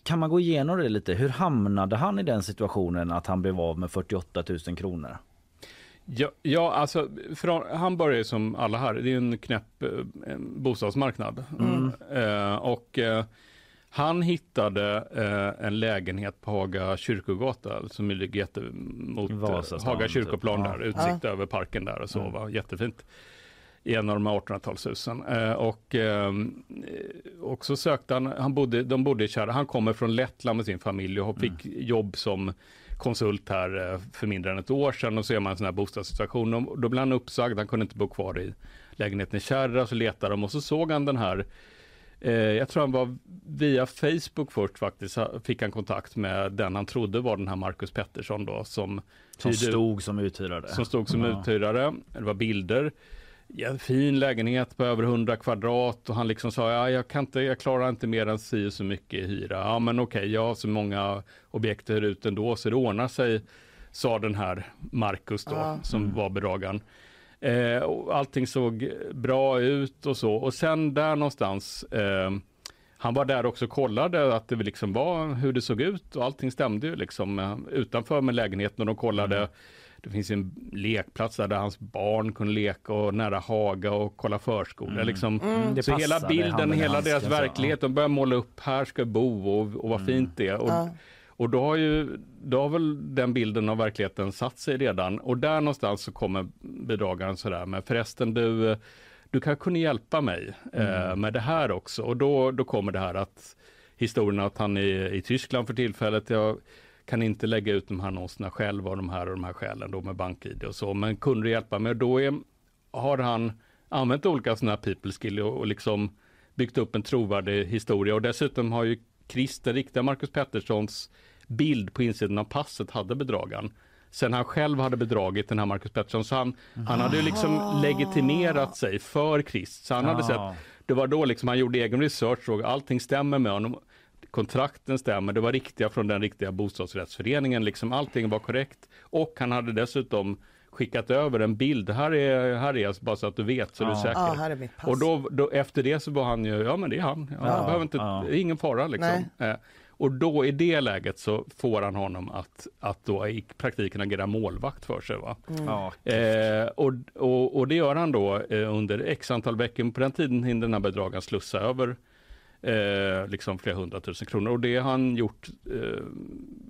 kan man gå igenom det lite? Hur hamnade han i den situationen att han blev av med 48 000 kronor? Ja, ja alltså från, han börjar ju som alla här, det är en knäpp eh, bostadsmarknad. Mm. Eh, och eh, Han hittade eh, en lägenhet på Haga kyrkogata som ligger jätte, mot eh, Vasastan, Haga typ. kyrkoplan Ja. där, utsikt över parken där och så, Mm. var jättefint. I en av de här 1800-talshusen. Eh, och, ehm, eh, och så sökte han, han bodde, de bodde i Kärra, han kommer från Lettland med sin familj och fick jobb som konsult här eh, för mindre än ett år sedan och så är man en sån här bostadssituation. Och Då blev han uppsagd, han kunde inte bo kvar i lägenheten i Kärra, så letade de och så såg han den här jag tror han var via Facebook först faktiskt, fick han kontakt med den han trodde var den här Marcus Pettersson då som, Som hyrde- stod som uthyrare. som stod som Ja. uthyrare. Det var bilder. Ja, fin lägenhet på över 100 kvadrat och han liksom sa ja, jag, kan inte, jag klarar inte mer än si så mycket i hyra. Ja men okej, jag har så många objekt hyr ut ändå så det ordnar sig, sa den här Marcus då Ja. som var bedragaren. Eh, och allting såg bra ut och så och sen där någonstans eh, han var där också och kollade att det liksom var hur det såg ut och allting stämde ju liksom eh, utanför med lägenheten och de kollade det finns en lekplats där, där hans barn kunde leka och nära Haga och kolla förskola. Mm. Liksom. Mm. Det Så hela bilden, hela deras så, ja. verklighet, de börjar måla upp, här ska jag bo och, och vad fint det är. Och, Ja. Och då har ju, då har väl den bilden av verkligheten satt sig redan. Och där någonstans så kommer bedragaren sådär, men förresten du, du kan kunna hjälpa mig eh, med det här också. Och då, då kommer det här att historien att han är i Tyskland för tillfället. Jag kan inte lägga ut de här annonserna själv av de här och de här skälen då med bank-id och så. Men kunde du hjälpa mig? Då är, har han använt olika sådana här people skill och, och liksom byggt upp en trovärdig historia. Och dessutom har ju Christer, riktiga Marcus Petterssons bild på insidan av passet hade bedragaren. Sen han själv hade bedragit den här Marcus Pettersson, så han, han hade ju liksom legitimerat sig för Christ. Så han hade sett, det var då liksom han gjorde egen research och allting stämmer med honom. Kontrakten stämmer, det var riktiga från den riktiga bostadsrättsföreningen, liksom allting var korrekt. Och han hade dessutom skickat över en bild, här är, här är jag, bara så att du vet så du är Ja. säker. Ja, här är mitt pass. Och då, då, efter det så var han ju, ja men det är han. Ja, Ja, han behöver inte, ja. ingen fara liksom. Eh, och då i det läget så får han honom att, att då i praktiken agera målvakt för sig. Va? Ja. Eh, och, och, och det gör han då eh, under x antal veckor. På den tiden hinner den här bedragaren slussa över eh, liksom flera hundratusen kronor. Och det har han gjort eh,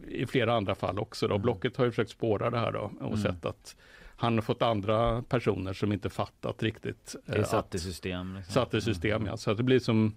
i flera andra fall också. Då. Blocket har ju försökt spåra det här då, och Mm. sett att han har fått andra personer som inte fattat riktigt. Det är eh, satt att- i system. Liksom. satt i system. Ja. Så att det blir som,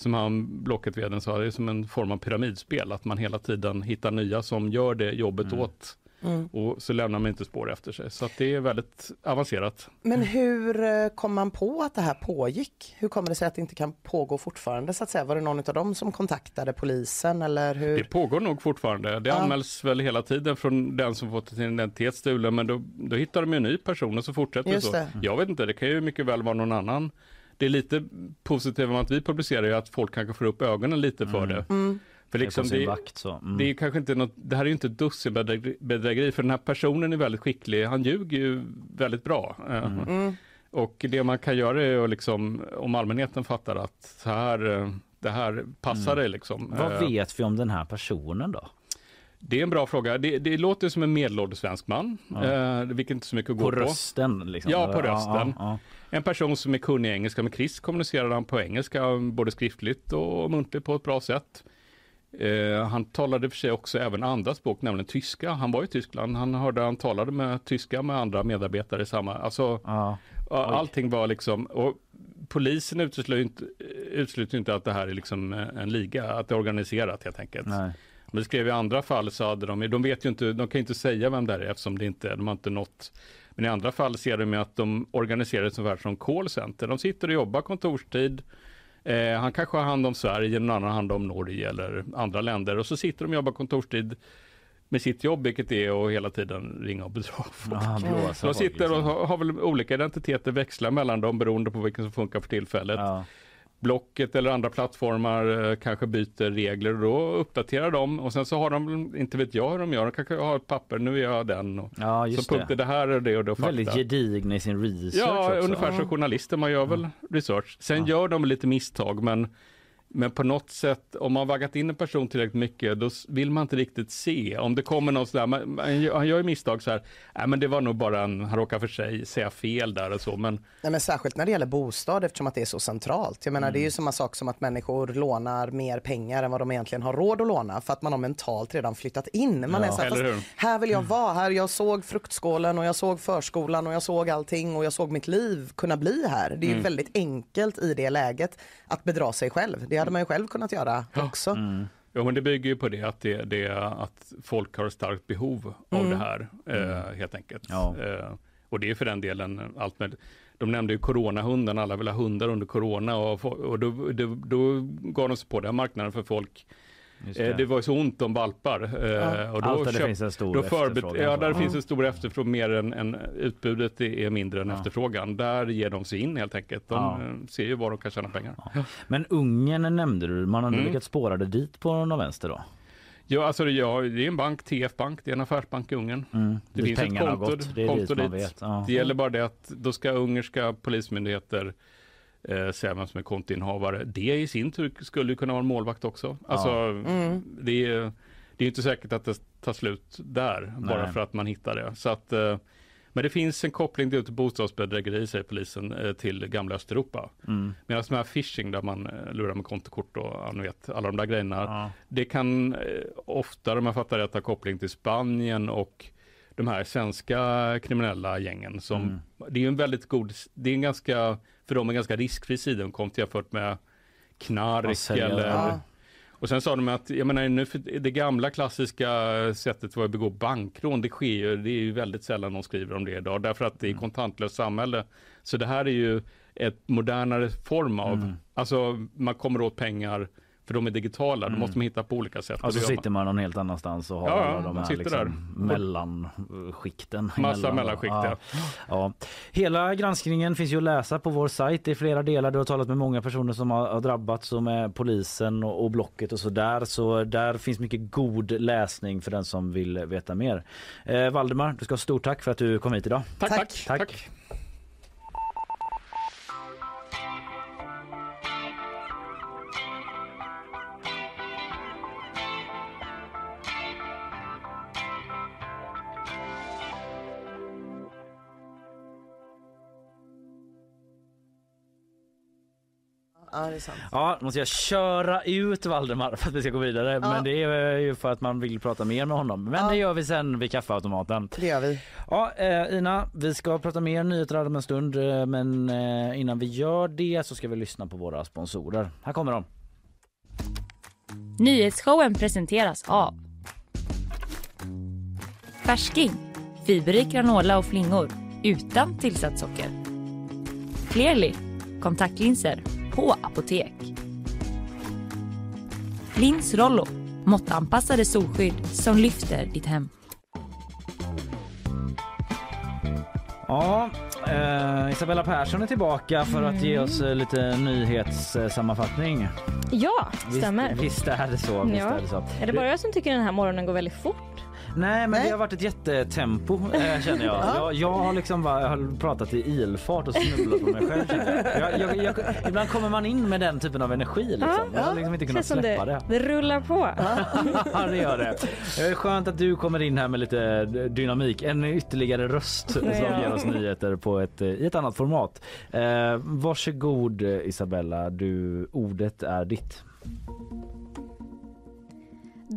som han Blocket-vdn sa, det är som en form av pyramidspel. Att man hela tiden hittar nya som gör det jobbet Mm. åt. Mm. Och så lämnar man inte spår efter sig. Så att det är väldigt avancerat. Men hur eh, kom man på att det här pågick? Hur kommer det sig att det inte kan pågå fortfarande så att säga? Var det någon av dem som kontaktade polisen eller Det hur? pågår nog fortfarande. Det Ja. anmäls väl hela tiden från den som fått sin identitet stulen. Men då, då hittar de ju en ny person och så fortsätter det Just så. det. Jag vet inte, det kan ju mycket väl vara någon annan. Det är lite positivt med att vi publicerar ju att folk kanske får upp ögonen lite för det. Mm. För Det är liksom vakt så. Mm. Det är kanske inte något, det här är ju inte ett dussinbedrägeri för den här personen är väldigt skicklig. Han ljuger ju väldigt bra. Eh, Mm. Och det man kan göra är att liksom, om allmänheten fattar att så här, eh, det här passar Mm. dig liksom. Vad Eh, vet vi om den här personen då? Det är en bra fråga. Det, det låter som en medelålders svensk man, Ja. eh, vilket inte så mycket att gå På på. rösten? Liksom. Ja, på rösten. Ja, En person som är kunnig i engelska. Med Chris kommunicerar han på engelska, både skriftligt och muntligt på ett bra sätt. Eh, han talade för sig också även andra språk, nämligen tyska. Han var i Tyskland. Han hörde han talade med tyska med andra medarbetare samma... Alltså, ja. ja, allting var liksom... Och polisen utesluter inte, utesluter inte att det här är liksom en liga, att det är organiserat helt enkelt. Nej. Men det skrev i andra fall så hade de, de vet ju inte, de kan inte säga vem det är eftersom det inte, de har inte nått. Men i andra fall ser de att de organiserar det som som callcenter. De sitter och jobbar kontorstid. Eh, han kanske har hand om Sverige, någon annan har hand om Norge eller andra länder. Och så sitter de och jobbar kontorstid med sitt jobb, vilket är att hela tiden ringa och bedra folk. Så de sitter och liksom. har, har väl olika identiteter, växlar mellan dem beroende på vilken som funkar för tillfället. Ja. Blocket eller andra plattformar eh, kanske byter regler och då uppdaterar de och sen så har de, inte vet jag hur de gör, de kanske har ett papper, nu är jag den. Och, Ja, just så punkter, det. det här är det och det och Väldigt fakta. gedigna i sin research Ja, också. ungefär som journalister, man gör väl research. Sen gör de lite misstag men Men på något sätt, om man vaggat in en person tillräckligt mycket, då vill man inte riktigt se. Om det kommer någon sådär, man, han gör ju misstag så här, nej men det var nog bara en, han råkar för sig säga fel där och så, men Nej, men särskilt när det gäller bostad eftersom att det är så centralt. Jag menar, Det är Mm. ju samma sak som att människor lånar mer pengar än vad de egentligen har råd att låna för att man har mentalt redan flyttat in. Man Ja, är så här, här vill jag vara, här jag såg fruktskålen och jag såg förskolan och jag såg allting och jag såg mitt liv kunna bli här. Det är ju Mm. väldigt enkelt i det läget att bedra sig själv. Det hade man ju själv kunnat göra också. Jo, men det bygger ju på det att, det, det, att folk har ett starkt behov av Mm. det här, eh, helt enkelt. Ja. Eh, och det är för den delen allt med de nämnde ju coronahunden, alla vill ha hundar under corona och, och då, då, då gav de sig på den marknaden för folk. Just Det. det. det var ju så ont om valpar. eh, och då Allt där det köp- finns en stor då efterfrågan. Ja, där så. finns en stor efterfrågan, mer än, än utbudet är mindre än Ja. efterfrågan. Där ger de sig in helt enkelt. De Ja. eh, ser ju var de kan tjäna pengar. Men Ungern nämnde du, man har Mm. lyckats spåra det dit på någon vänster då? Ja, alltså det, ja, det är en bank, TF-bank, det är en affärsbank i Ungern. Mm. Det Dit finns ett konto, gått, det är konto dit vet. Ja. Det gäller bara det att då ska ungerska polismyndigheter eh, säga vem som är kontoinnehavare. Det i sin tur skulle kunna vara en målvakt också. Alltså, Mm. det, är, det är inte säkert att det tar slut där, bara Nej. för att man hittar det. Så att, eh, men det finns en koppling till bostadsbedrägeri, säger polisen, eh, till gamla Östeuropa. Mm. Medan de här phishing där man lurar med kontokort och ja, vet, alla de där grejerna. Ja. Det kan ofta, om jag fattar rätt, ha koppling till Spanien och de här svenska kriminella gängen. Som, Mm. Det är en väldigt god, det är en ganska, för dem en ganska riskfri sidoinkomst jämfört med knark eller Ja. och sen sa de att, jag menar nu för det gamla klassiska sättet var att begå bankrån, det sker ju, det är ju väldigt sällan de skriver om det idag, därför att det är kontantlöst samhälle. Så det här är ju ett modernare form av, Mm. alltså man kommer åt pengar för de är digitala, då måste man hitta på olika sätt. Och så Och det gör man. sitter man någon helt annanstans och har Ja, alla de här liksom där. mellanskikten. Massa mellanskikt, ja. ja. Hela granskningen finns ju att läsa på vår sajt i flera delar. Du har talat med många personer som har, har drabbats och med polisen och, och Blocket och så där. Så där finns mycket god läsning för den som vill veta mer. Eh, Valdemar, du ska ha stort tack för att du kom hit idag. Tack, tack. Tack. tack. Ja, det är sant. Ja, måste jag köra ut Valdemar för att vi ska gå vidare. Ja. Men det är ju för att man vill prata mer med honom. Men Ja. det gör vi sen vid kaffeautomaten. Det gör vi. Ja, eh, Ina, vi ska prata mer nyheter om en stund. eh, Men eh, innan vi gör det så ska vi lyssna på våra sponsorer. Här kommer de. Nyhetsshowen presenteras av Färsking, fiberrik granola och flingor utan tillsatt socker. Clearly, kontaktlinser på apotek. Lins Rollo, måttanpassade solskydd som lyfter ditt hem. Ja, eh, Isabella Persson är tillbaka för att ge oss eh, lite nyhetssammanfattning. Ja, stämmer. Visst, visst är det så. Visst Ja. är det så. Är det bara jag som tycker den här morgonen går väldigt fort? Nej, men Nej. det har varit ett jättetempo eh, (laughs) känner jag. jag. Jag har liksom bara, jag har pratat i ilfart och snubblat på mig själv. känner Jag. Jag, jag, ibland kommer man in med den typen av energi liksom. Jag har liksom inte kunnat släppa det. det. Rullar på. (laughs) Ja, det gör det. Det är skönt att du kommer in här med lite dynamik. En ytterligare röst som Ja. ger oss nyheter på ett, i ett annat format. Eh, varsågod Isabella, du, ordet är ditt.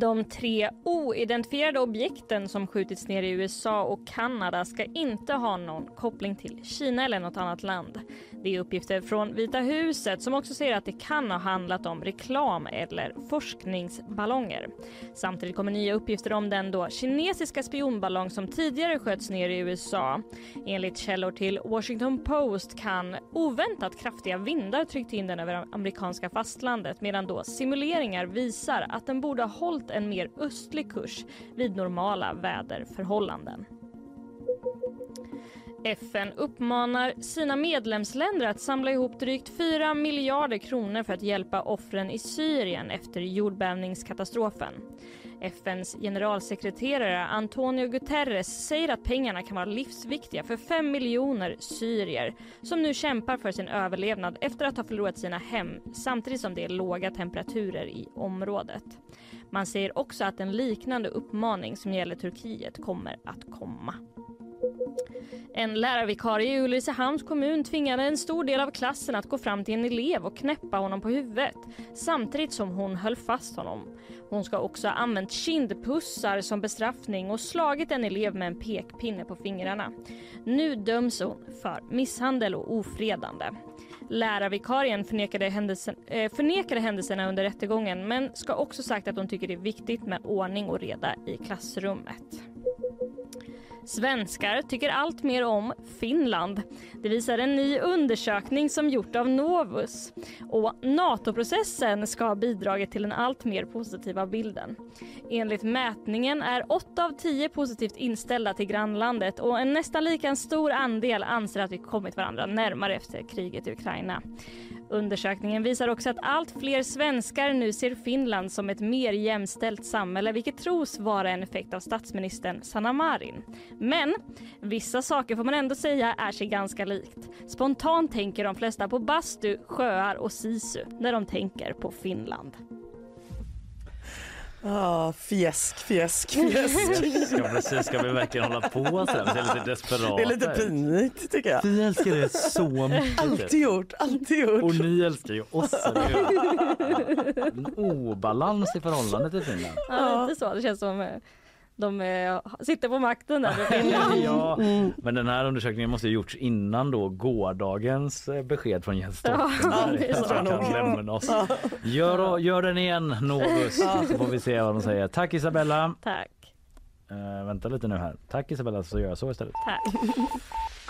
De tre oidentifierade objekten som skjutits ner i USA och Kanada ska inte ha någon koppling till Kina eller något annat land. Det är uppgifter från Vita huset som också säger att det kan ha handlat om reklam eller forskningsballonger. Samtidigt kommer nya uppgifter om den då kinesiska spionballong som tidigare sköts ner i USA. Enligt källor till Washington Post kan oväntat kraftiga vindar tryckt in den över amerikanska fastlandet medan då simuleringar visar att den borde ha hållit en mer östlig kurs vid normala väderförhållanden. FN uppmanar sina medlemsländer att samla ihop drygt 4 miljarder kronor för att hjälpa offren i Syrien efter jordbävningskatastrofen. FNs generalsekreterare Antonio Guterres säger att pengarna kan vara livsviktiga för fem miljoner syrier som nu kämpar för sin överlevnad efter att ha förlorat sina hem samtidigt som det är låga temperaturer i området. Man säger också att en liknande uppmaning som gäller Turkiet kommer att komma. En lärarvikarie i Ulricehamns kommun tvingade en stor del av klassen att gå fram till en elev och knäppa honom på huvudet samtidigt som hon höll fast honom. Hon ska också ha använt kindpussar som bestraffning och slagit en elev med en pekpinne på fingrarna. Nu döms hon för misshandel och ofredande. Lärarvikarien förnekade, händelsen, eh, förnekade händelserna under rättegången men ska också sagt att hon tycker det är viktigt med ordning och reda i klassrummet. Svenskar tycker allt mer om Finland. Det visar en ny undersökning som gjort av Novus. Och NATO-processen ska ha bidragit till den allt mer positiva bilden. Enligt mätningen är 8 av 10 positivt inställda till grannlandet och en nästan lika stor andel anser att vi kommit varandra närmare efter kriget i Ukraina. Undersökningen visar också att allt fler svenskar nu ser Finland som ett mer jämställt samhälle vilket tros vara en effekt av statsministern Sanna Marin. Men vissa saker får man ändå säga är sig ganska likt. Spontant tänker de flesta på bastu, sjöar och sisu när de tänker på Finland. Ah, fjäsk, fjäsk, fjäsk. Ja, precis. Ska vi verkligen hålla på så här? Det är lite desperat. Det är lite pinigt tycker jag. Vi älskar det så mycket. Alltid gjort, alltid gjort. Och ni älskar ju oss. En obalans i förhållandet till Finland. Ja, lite så. Det känns som eh, de eh, sitter på makten där i Finland. (laughs) Ja, men den här undersökningen måste ju gjorts innan då gårdagens eh, besked från Jens Stoltenberg. (laughs) är han kan lämna oss. Gör, gör den igen Novus så får vi se vad de säger. Tack Isabella. Tack. Eh, vänta lite nu här. Tack Isabella så gör jag så istället. Tack. (laughs)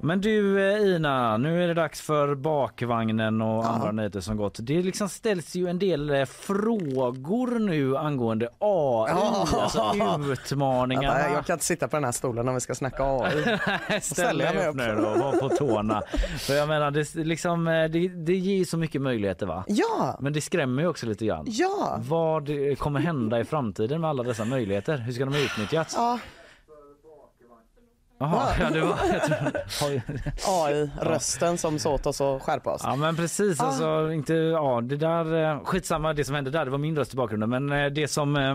Men du eh, Ina, nu är det dags för bakvagnen och andra nyheter som gått. Det liksom ställs ju en del eh, frågor nu angående AI, Ja. alltså utmaningarna. Jag kan inte sitta på den här stolen om vi ska snacka AI. (laughs) Ställ dig upp nu då och var på tårna. För jag menar, det, liksom, eh, det, det ger ju så mycket möjligheter va? Ja, Men det skrämmer ju också lite grann. ja. Vad kommer hända i framtiden med alla dessa möjligheter? Hur ska de utnyttjas? Ja, Jaha, ja, det var... AI-rösten som sa åt oss att skärpa oss. Ja men precis Ah. alltså inte, ja det där, eh, skitsamma det som hände där, det var min röst i bakgrunden men eh, det som eh,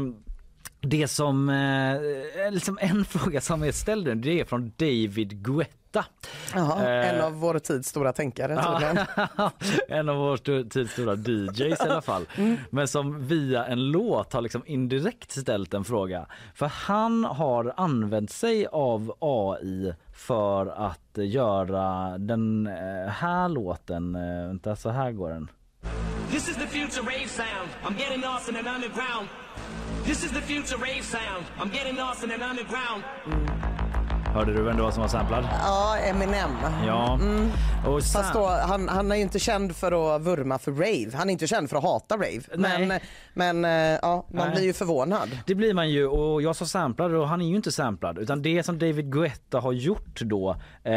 det som, eh, liksom en (laughs) fråga som är ställd nu, det är från David Guetta. Jaha, Eh, en av vår tids stora tänkare (laughs) en av vår tids stora DJs i alla fall. (laughs) Mm. Men som via en låt har liksom indirekt ställt en fråga. För han har använt sig av AI för att göra den eh, här låten. Eh, Vänta, så här går den. This is the future rave sound. I'm getting lost in an underground. This is the future rave sound. I'm getting lost in an underground. Hörde du vem det var som var samplad? Ja, Eminem. Ja. Och Fast sam- då, han, han är ju inte känd för att vurma för rave. Han är inte känd för att hata rave. Men, Nej. men eh, ja, man Nej. blir ju förvånad. Det blir man ju och jag sa samplad och han är ju inte samplad utan det som David Guetta har gjort då eh,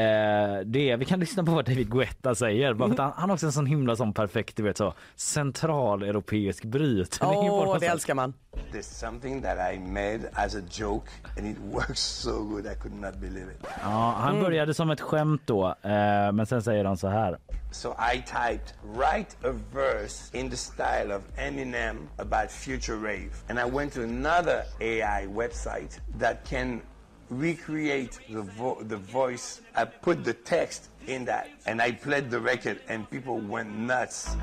det är, vi kan (laughs) lyssna på vad David Guetta säger bara att han, han har också en sån himla sån perfekt du vet så centraleuropeisk brytning Åh, något det älskar man. There's something that I made as a joke and it works so good I could not believe it. Ja, han började som ett skämt då eh, men sen säger han så här. So I typed, write a verse in the style of Eminem about future rave. And I went to another AI website that can recreate the, vo- the voice. I put the text in that and I played the record and people went nuts.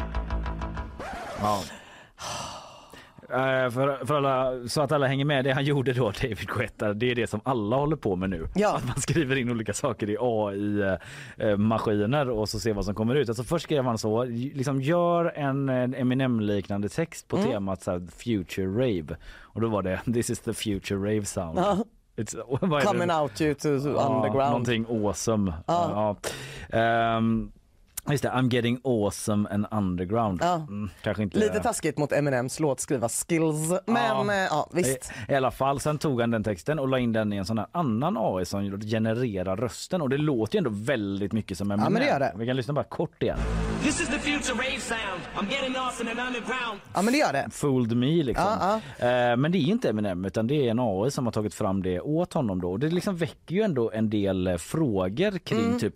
Ja. (sighs) (sighs) (sighs) Eh, för, för alla, så att alla hänger med, det han gjorde då, (laughs) David Guetta, det är det som alla håller på med nu. Ja. Att man skriver in olika saker i AI-maskiner och så ser vad som kommer ut. Alltså först skrev han så, liksom gör en, Eminem-liknande text på temat så här, future rave. Och då var det (laughs) this is the future rave sound. Ja. (laughs) Coming out you to Ja, underground. Någonting awesome. Ja. Ehm, Just det, I'm getting awesome and underground. Ja. Mm, kanske inte... Lite taskigt mot Eminems låtskriva skills men ja, ja visst. I, I alla fall, sen tog han den texten och la in den i en sån här annan AI som genererar rösten och det låter ju ändå väldigt mycket som Eminem. men det gör det. Vi kan lyssna bara kort igen. This is the future rave sound. I'm getting lost in an underground. Ja men det gör det. Fooled me liksom. Ja, Eh, men det är inte Eminem utan det är en AI som har tagit fram det åt honom då. Och det liksom väcker ju ändå en del eh, frågor kring Mm. typ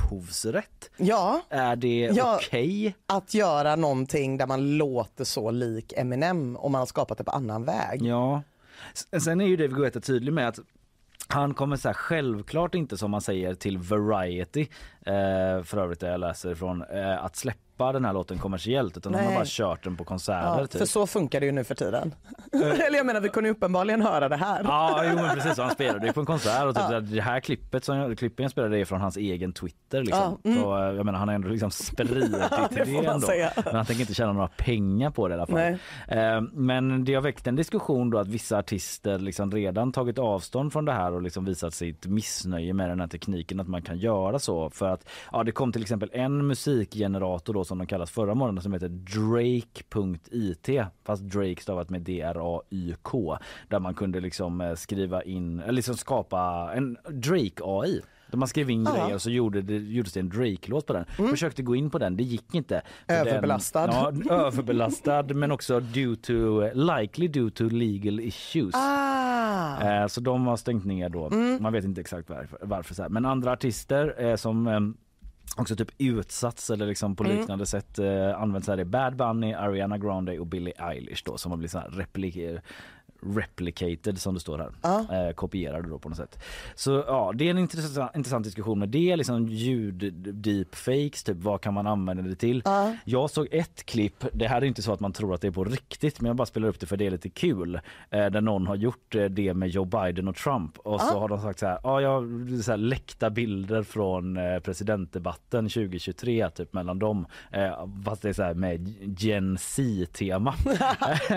upphovsrätt. Ja. Är det Ja. okej? Att göra någonting där man låter så lik Eminem om man har skapat det på annan väg. Ja. Sen är ju David Guetta tydlig med att han kommer så här självklart inte som man säger till Variety, eh, för övrigt det jag läser ifrån, eh, att släppa den här låten kommersiellt utan han har Nej. bara kört den på konserter. Ja, typ. för så funkar det ju nu för tiden. (laughs) Eller jag menar vi kunde uppenbarligen höra det här. Ja, jo, men precis. Han spelade ju på en konsert och typ Ja. det här klippet som klippen jag spelade är från hans egen Twitter. Liksom. Ja, mm. Så, eh, jag menar, han har ändå liksom spridit (laughs) det det, ändå. säga. Men han tänker inte tjäna några pengar på det i alla fall. Nej. Eh, Men det har väckt en diskussion då att vissa artister liksom redan tagit avstånd från det här och liksom visat sitt missnöje med den här tekniken att man kan göra så. För att ja, det kom till exempel en musikgenerator då som de kallas förra morgonen som heter Drake.it fast Drake stavat med D-R-A-Y-K där man kunde liksom eh, skriva in eller liksom skapa en Drake AI. Där man skrev in Ja. grejer och så gjorde det, gjordes det en Drake-låt på den. Försökte gå in på den, det gick inte. Överbelastad. Den, ja, överbelastad men också due to, likely due to legal issues. Ah. Eh, så de har stängt ner då. Man vet inte exakt varför. varför så här. Men andra artister eh, som eh, också typ utsatts eller liksom på Mm. liknande sätt eh, används här är Bad Bunny, Ariana Grande och Billie Eilish då som har blivit så här repli- replicated som det står här. Eh, kopierade då på något sätt. Så ja, det är en intressant, intressant diskussion med det. Liksom ljud deepfakes, typ vad kan man använda det till? Jag såg ett klipp, det här är inte så att man tror att det är på riktigt men jag bara spelar upp det för det är lite kul. Eh, där någon har gjort eh, det med Joe Biden och Trump och så har de sagt så här, ja jag så här, läckta bilder från presidentdebatten 2023 typ mellan dem. Eh, fast det är så här med Gen Z-tema. (laughs)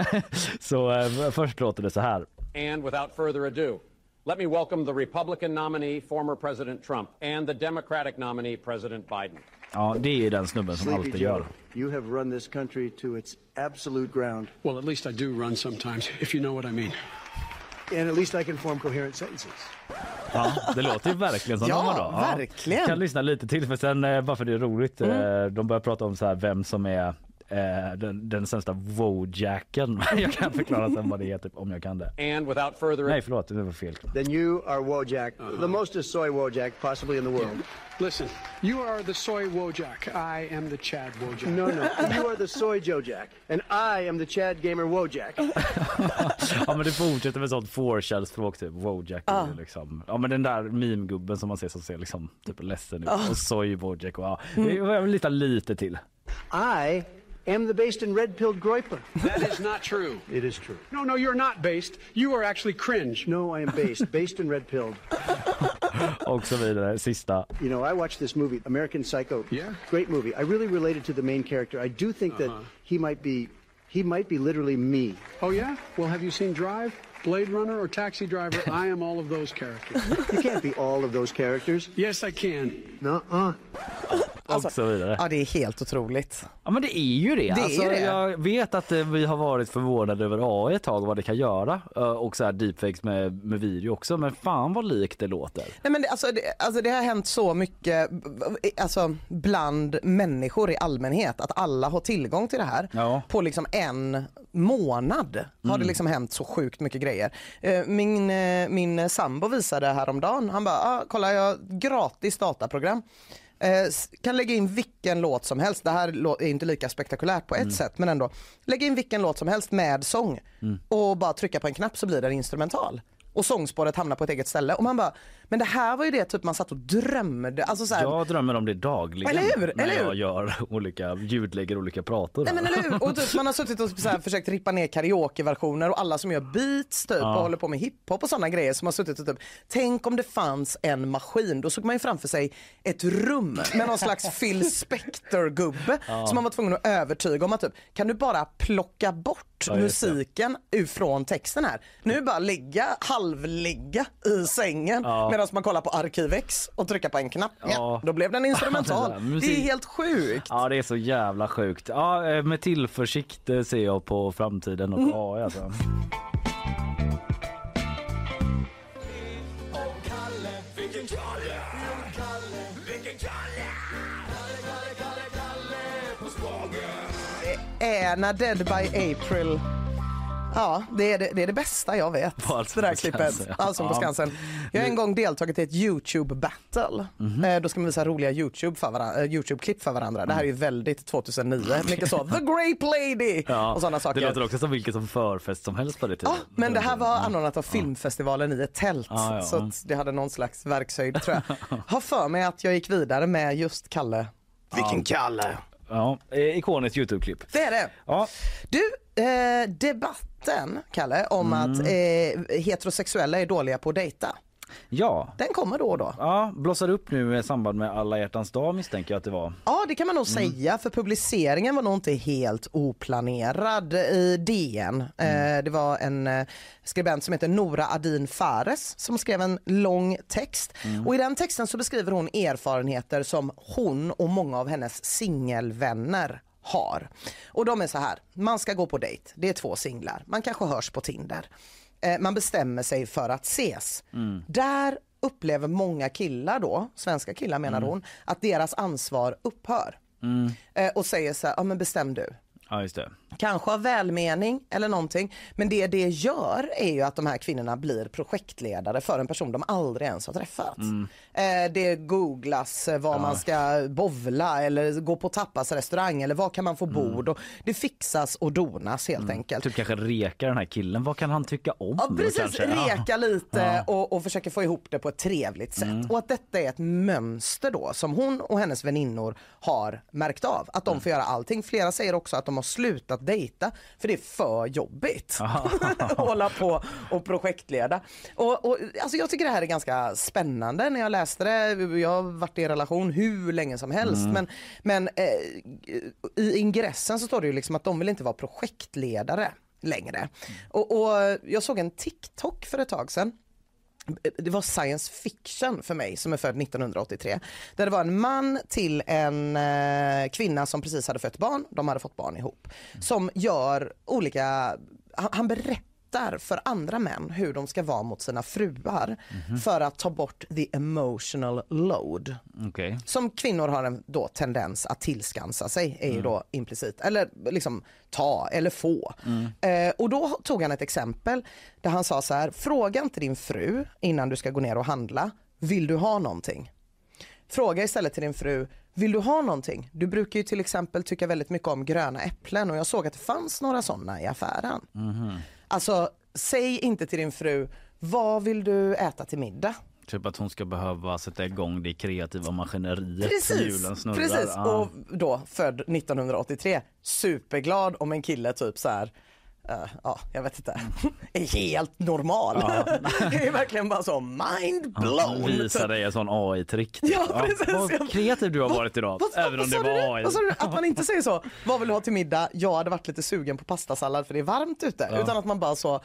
(laughs) så eh, först låter det så här. And without further ado, let me welcome the Republican nominee, former President Trump, and the Democratic nominee, President Biden. Ja, det är den snubben som Sleepy alltid Joe, gör. you have run this country to its absolute ground. Well, at least I do run sometimes, if you know what I mean. And at least I can form coherent sentences. Ja, det låter ju verkligen som (laughs) Ja, då. verkligen. Kan lyssna lite till för sen eh, bara för det är roligt. Mm. eh, De börjar prata om så här vem som är eh, den, den sämsta Wojacken. (laughs) jag kan förklara sen vad det är typ, om jag kan det. And without further Nej förlåt, det var fel. Then you are Wojak, the most soy Wojak possibly in the world. Listen, you are the soy Wojak. I am the Chad Wojak. No, no, (laughs) you are the soy Jojak, and I am the Chad Gamer Wojak. (laughs) Ja men det fortsätter med sånt 4 språk typ. Wojak ju liksom. Ja men den där meme-gubben som man ser som ser liksom typ ledsen ut. Och soy Wojak och ja. Det var lite lite till. I am the based in red pilled Groipa. (laughs) That is not true. It is true. No, no, you're not based. You are actually cringe. No, I am based, (laughs) based in red pilled. (laughs) Och så vidare. Sista. You know, I watched this movie, American Psycho. Yeah? Great movie. I really related to the main character. I do think that uh-huh. he might be, he might be literally me. Oh, yeah? Well, have you seen Drive, Blade Runner, or Taxi Driver? I am all of those characters. You can't be all of those characters. Yes, I can. Nuh-uh. Och så vidare. Ja, det är helt otroligt. Ja men det är ju det. Det är alltså, ju det. Jag vet att eh, vi har varit förvånade över AI ett tag vad det kan göra eh, och så här deepfakes med, med video också men fan vad likt det låter. Nej, men det, alltså, det, alltså, det har hänt så mycket alltså, bland människor i allmänhet att alla har tillgång till det här. Ja. På liksom en månad har det liksom hänt så sjukt mycket grejer. Eh, Min, eh, min sambo visade häromdagen, han bara, ah, kolla jag har gratis dataprogram. Eh, kan lägga in vilken låt som helst. Det här är inte lika spektakulärt på ett sätt men ändå. Lägga in vilken låt som helst med sång och bara trycka på en knapp så blir det en instrumental. Och sångspåret hamnar på ett eget ställe. Och man bara, men det här var ju det typ man satt och drömde. Alltså så här, Jag drömmer om det dagligen Eller hur? när Eller hur? jag gör (laughs) olika, ljudlägger olika prator. Nej men eller hur? Och typ, man har suttit och så här, försökt rippa ner karaokeversioner och alla som gör beats typ Ja. och håller på med hiphop och sådana grejer som har suttit och typ, tänk om det fanns en maskin. Då såg man ju framför sig ett rum med någon slags Phil Spector-gubbe som man var tvungen att övertyga om att typ, kan du bara plocka bort Ja, musiken ifrån texten här. Nu bara lägga halvligga i sängen Ja. Medan man kollar på Arkivex och trycka på en knapp. Ja. Ja. då blev den instrumental. Det är helt sjukt. Ja det är så jävla sjukt. Ja, eh, med tillförsikt eh, ser jag på framtiden och Mm. AI alltså. är när Dead by April Ja, det är det, det är det bästa jag vet. På Allsång det där på klippet. Skansen, ja. Allsång på Ja. Skansen. Jag har en gång deltagit i ett Youtube battle. Mhm. Eh, då ska man visa roliga Youtube för varandra, eh, Youtube-klipp för varandra. Det här är ju väldigt 2009. (laughs) Mycket så, the grape lady Ja, och sådana saker. Det låter också som vilket som förfest som helst på det tiden. Ja, men det här var anordnat av filmfestivalen i ett tält. Ja, ja. Så att det hade någon slags verkshöjd tror jag. (laughs) Har för mig att jag gick vidare med just Kalle. Vilken Kalle! Ja, eh, ikoniskt Youtube-klipp. Det är det. Ja. Du, eh, debatten Kalle om Mm. att eh, heterosexuella är dåliga på att dejta. Ja. Den kommer då och då. Ja, blossar upp nu i samband med alla hjärtans dag misstänker jag att det var. Ja det kan man nog Mm. säga för publiceringen var nog inte helt oplanerad i DN. Mm. Eh, det var en eh, skribent som heter Nora Adin Fares som skrev en lång text Mm. och i den texten så beskriver hon erfarenheter som hon och många av hennes singelvänner har. Och de är så här, man ska gå på dejt, det är två singlar, man kanske hörs på Tinder. Eh, man bestämmer sig för att ses. Mm. Där upplever många killar då, svenska killar menar Mm. hon, att deras ansvar upphör. Mm. Eh, och säger så här, ja men bestäm du. Ja just det. Kanske av välmening eller någonting. Men det det gör är ju att de här kvinnorna blir projektledare för en person de aldrig ens har träffat. Mm. Eh, det googlas eh, var Ja. man ska bovla eller gå på tappas restaurang eller var kan man få bord. Och det fixas och donas helt enkelt. Typ kanske reka den här killen. Vad kan han tycka om? Ja precis, kanske? Ja. reka lite och, och försöka få ihop det på ett trevligt sätt. Mm. Och att detta är ett mönster då som hon och hennes väninnor har märkt av. Att de Mm. får göra allting. Flera säger också att de har slutat dejta för det är för jobbigt. (laughs) att hålla på och projektleda. Och, och, alltså jag tycker det här är ganska spännande när jag läste det. Jag har varit i relation hur länge som helst Mm. men, men eh, i ingressen så står det ju liksom att de vill inte vara projektledare längre. Och, och jag såg en TikTok för ett tag sedan det var science fiction för mig som är född 1983. Där det var en man till en eh, kvinna som precis hade fött barn, de hade fått barn ihop. Som gör olika, han, han berättar för andra män hur de ska vara mot sina fruar för att ta bort the emotional load. Okej. Som kvinnor har en då tendens att tillskansa sig är ju då implicit, eller liksom ta eller få. Eh, och då tog han ett exempel där han sa så här, fråga inte din fru innan du ska gå ner och handla, vill du ha någonting? Fråga istället till din fru, vill du ha någonting? Du brukar ju till exempel tycka väldigt mycket om gröna äpplen och jag såg att det fanns några sådana i affären. Alltså, säg inte till din fru, vad vill du äta till middag? Typ att hon ska behöva sätta igång det kreativa maskineriet Precis, precis. Ja. och då född 1983, superglad om en kille typ så här ja, jag vet inte, är (laughs) helt normal. (laughs) det är verkligen bara så mind blown. Visa dig en sån AI-trick. Ja, precis. Vad kreativ du har varit idag. Vad- vad- även om vad det sa du var? AI. Vad sa du? Att man inte (laughs) säger så, vad vill du ha till middag? Jag hade varit lite sugen på pastasallad för det är varmt ute. Ja. Utan att man bara så,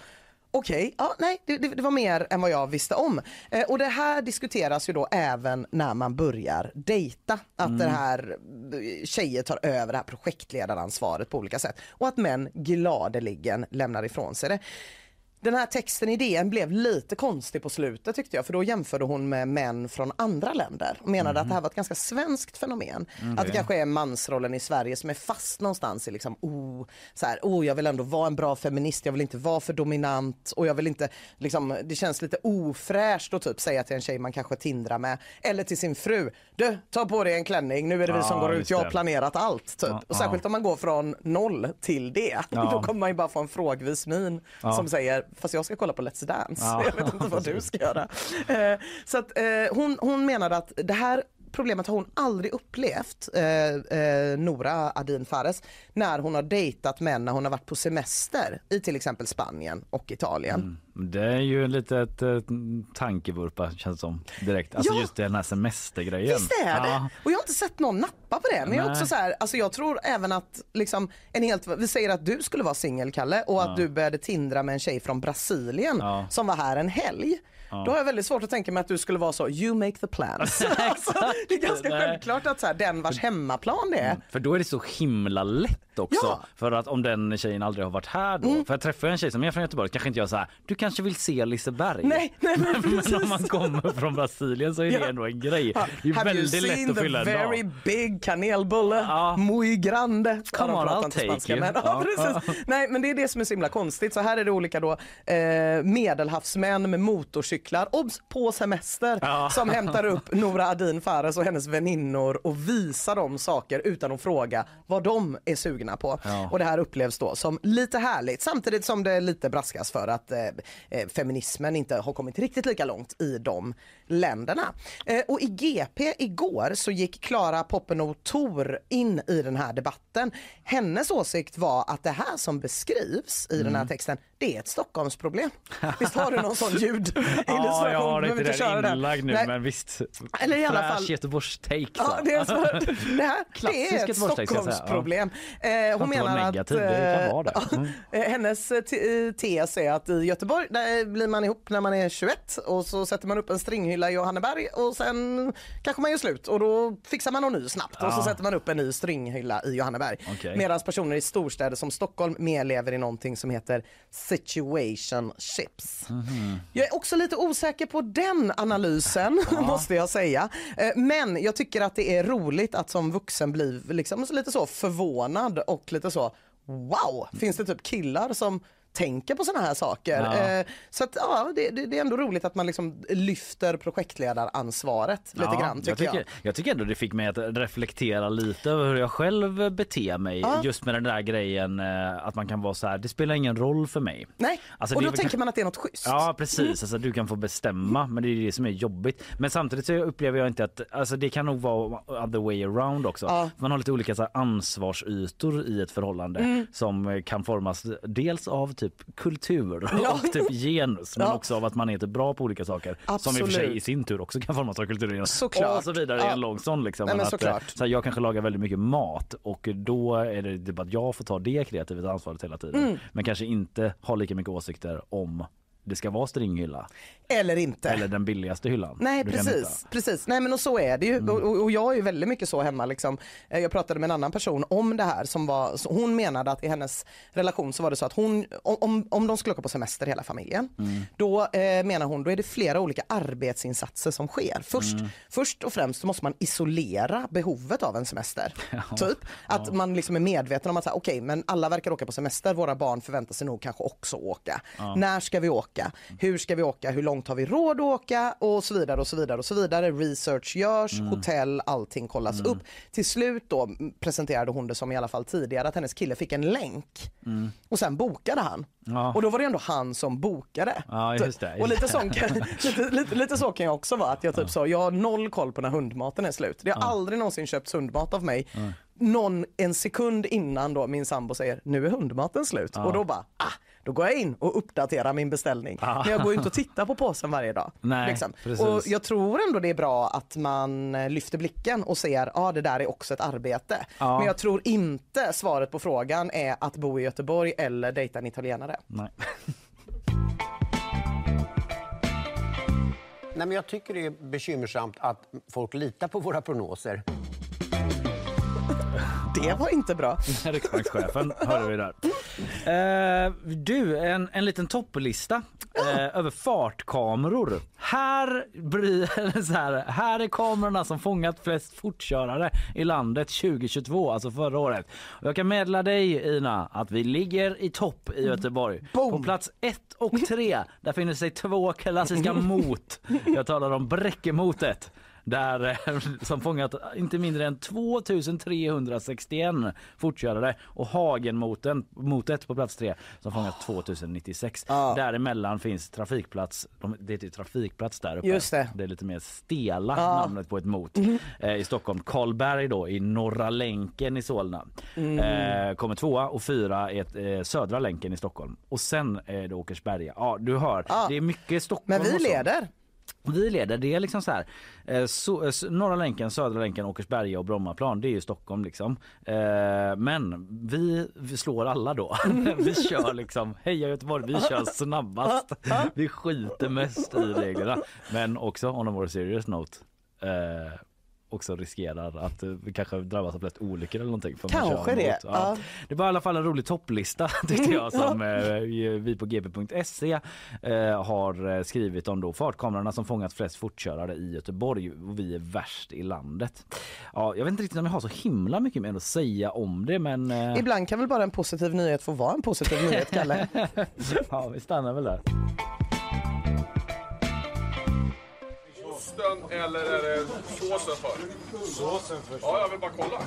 okej, ja, nej, det, det, det var mer än vad jag visste om. Eh, och det här diskuteras ju då även när man börjar dejta. Att Mm. det här, eh, tjejer tar över det här projektledaransvaret på olika sätt. Och att män gladeligen lämnar ifrån sig det. Den här texten i DN blev lite konstig på slutet tyckte jag för då jämförde hon med män från andra länder och menade att det här var ett ganska svenskt fenomen. Mm, Att det kanske är mansrollen i Sverige som är fast någonstans i liksom, oh, så här, oh, jag vill ändå vara en bra feminist, jag vill inte vara för dominant och jag vill inte, liksom, det känns lite ofräscht att typ säga till en tjej man kanske tindrar med eller till sin fru, du ta på dig en klänning, nu är det vi Ja, som går ut, jag har planerat allt. Typ. Ja, och särskilt ja. om man går från noll till det, (laughs) då kommer man ju bara få en frågvis min som säger, fast jag ska kolla på Let's Dance, Ja. jag vet inte vad du ska göra. Eh, så att, eh, hon, hon menade att det här problemet har hon aldrig upplevt, eh, eh, Nora Adin Fares, när hon har dejtat män när hon har varit på semester i till exempel Spanien och Italien. Det är ju en litet eh, tankevurpa känns som direkt. Alltså Ja. just den här semestergrejen. Visst är det? Ja. Och jag har inte sett någon nappa på det. Men jag, är Nej. också så här, alltså jag tror även att liksom en helt, vi säger att du skulle vara singel Kalle och att Ja. du började tindra med en tjej från Brasilien som var här en helg. Ja. Då har jag väldigt svårt att tänka mig att du skulle vara så, you make the plans. (laughs) alltså, det är ganska Nej. självklart att så här, den vars hemmaplan det är. För då är det så himla lätt också. Ja. För att om den tjejen aldrig har varit här då. Mm. För jag träffar en tjej som är från Göteborg kanske inte jag så här, du kanske vill se Liseberg. Nej, nej men. (laughs) Men om man kommer från Brasilien så är det Ja. ändå en grej. Det är Have you väldigt lätt seen att the fylla en very dag. big kanelbulle? Muy grande. Come on, I'll take spanska, you. Men, ja, Ja. Nej, men det är det som är så himla konstigt. Så här är det olika då, eh, medelhavsmän med motorcyklar, obs, på semester, Ja. (laughs) som hämtar upp Nora Adin Fares och hennes väninnor och visar dem saker utan att fråga vad de är sugna på. Ja. Och det här upplevs då som lite härligt samtidigt som det lite braskas för att eh, eh, feminismen inte har kommit riktigt lika långt i de länderna. Eh, och i GP igår så gick Klara Poppeno Thor in i den här debatten. Hennes åsikt var att det här som beskrivs i den här Mm. texten, det är ett Stockholmsproblem. Visst har du någon sån ljud (laughs) Ja, jag har inte det inlagd nu Nej. men visst. Eller i alla fall- Göteborgs take. Ja, det, är så, (laughs) det här det är ett Göteborgstake. Stockholmsproblem. Eh, Får hon menar att negativ, det. eh, (laughs) Mm. eh, hennes eh, te- eh, tes är att i Göteborg där blir man ihop när man är 21 och så sätter man upp en stringhylla i Johanneberg och sen kanske man gör slut och då fixar man någon ny snabbt och så Ja. sätter man upp en ny stringhylla i Johanneberg. Okej. Medan personer i storstäder som Stockholm mer lever i någonting som heter situationships. Mhm. Jag är också lite osäker på den analysen (laughs) måste jag säga. Eh, Men jag tycker att det är roligt att som vuxen bli liksom lite så förvånad och lite så wow, finns det typ killar som tänker på såna här saker. Ja. Eh, Så att ja, det, det, är ändå roligt att man liksom lyfter projektledaransvaret lite grann tycker jag. tycker, jag. tycker ändå det fick mig att reflektera lite över hur jag själv beter mig. Ja. Just med den där grejen eh, att man kan vara så här, det spelar ingen roll för mig. Nej, Alltså, och då väl tänker man att det är något schysst. Ja precis, alltså, du kan få bestämma men det är det som är jobbigt. Men samtidigt så upplever jag inte att, alltså det kan nog vara other way around också. Ja. Man har lite olika så här, ansvarsytor i ett förhållande Mm. som kan formas dels av typ kultur (laughs) Ja. och typ genus men Ja. också av att man är typ bra på olika saker. Som i och för sig Absolut. i sin tur också kan formas av kultur och genus. Såklart. Och så vidare i Ja. en lång sån liksom. Nej, men att, eh, så här, jag kanske lagar väldigt mycket mat och då är det typ att jag får ta det kreativa ansvaret hela tiden. Mm. Men kanske inte ha lika mycket åsikter om det ska vara stringhylla Eller inte. eller den billigaste hyllan. Nej precis, precis. Nej men och så är det ju. Och, och- och jag är ju väldigt mycket så hemma liksom. Eh, Jag pratade med en annan person om det här som var, hon menade att i hennes relation så var det så att hon, om- om, de skulle åka på semester hela familjen, då eh, menar hon, då är det flera olika arbetsinsatser som sker. Först, Mm. först och främst måste man isolera behovet av en semester. (laughs) Typ att man liksom är medveten om att okej men alla verkar åka på semester, våra barn förväntar sig nog kanske också åka. Ja. När ska vi åka? Hur ska vi åka? Hur långt har vi råd att åka? Och så vidare och så vidare och så vidare. Research görs, Mm. hotell, allting kollas upp. Till slut då mm, presenterade hon det som i alla fall tidigare att hennes kille fick en länk Mm. och sen bokade han. Ja. Och då var det ändå han som bokade. Ja, just det, Och lite, sån, (laughs) kan, lite, lite, lite så kan jag också vara. Att jag typ så, jag har noll koll på när hundmaten är slut. Det har Ja. aldrig någonsin köpts hundmat av mig. Mm. Någon en sekund innan då min sambo säger nu är hundmaten slut. Ja. Och då bara ah, då går jag in och uppdaterar min beställning. Ja. Men jag går ju inte och tittar på påsen varje dag. (laughs) Nej, liksom. Och jag tror ändå det är bra att man eh, lyfter blicken och ser att ah, det där är också ett arbete. Ja. Men jag tror inte svaret på frågan är att bo i Göteborg eller dejta en italienare. Nej. Nej, men jag tycker det är bekymmersamt att folk litar på våra prognoser. Det var inte bra. (laughs) Riksbankschefen hörde vi där. Eh, du, en, en liten topplista eh, över fartkameror. Här, (laughs) så här, här är kamerorna som fångat flest fortkörare i landet 2022, alltså förra året. Och jag kan meddela dig Ina att vi ligger i topp i Göteborg. På plats ett och tre där finner sig två klassiska (laughs) mot. Jag talar om Bräckemotet. Där eh, (laughs) som fångat inte mindre än 2361 fortkörare och Hagenmoten motet på plats tre som fångat 2096. Däremellan finns trafikplats. De, det är trafikplats där uppe. Just det. det är lite mer stela Ja. namnet på ett mot Mhm. eh, i Stockholm. Karlberg då i Norra länken i Solna. Mm. Eh, kommer tvåa och fyra är ett, eh, Södra länken i Stockholm. Och sen är det Åkersberga. Ja, du hör. Det är mycket Stockholm. Men vi leder. Vi leder. Det är liksom så här. Eh, eh, norra länken, södra länken, Åkersberga och Brommaplan. Det är ju Stockholm liksom. Eh, men vi, vi slår alla då. (laughs) vi kör liksom, heja Göteborg, vi kör snabbast. (laughs) vi skiter mest i reglerna. Men också on a more serious note. Också riskerar att eh, kanske drabbas av flest olyckor eller någonting. för man Kanske kör det, mot- ja. Det var i alla fall en rolig topplista (laughs) tyckte jag som eh, vi på gp.se eh, har eh, skrivit om då fartkamerorna som fångat flest fortkörare i Göteborg och vi är värst i landet. Ja, jag vet inte riktigt om jag har så himla mycket mer att säga om det men eh, Ibland kan väl bara en positiv nyhet få vara en positiv nyhet, Kalle? (laughs) ja, vi stannar väl där. Osten eller är det såsen för? Såsen för. Ja, jag vill bara kolla.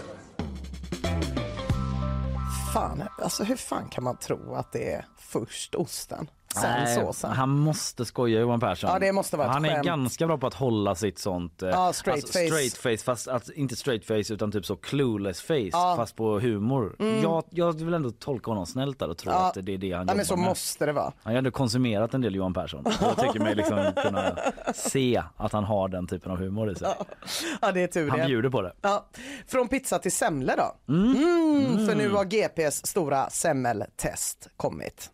Fan, alltså hur fan kan man tro att det är först osten, sen Nej, såsen? Han måste skoja Johan Persson. Ja, det måste vara ett Han är skämt. ganska bra på att hålla sitt sånt eh, Ja, straight face. straight face fast att, inte straight face utan typ så clueless face Ja. fast på humor. Mm. Jag, jag vill ändå tolka honom snällt där och tro Ja. att det är det han Ja, jobbar men så med. måste det vara. Han har ändå konsumerat en del Johan Persson. (laughs) Jag tycker mig liksom kunna se att han har den typen av humor i sig. Ja, det är tur Han det. bjuder på det. Ja. Från pizza till semlor då? Mm, För nu har GPs stora semmeltest kommit.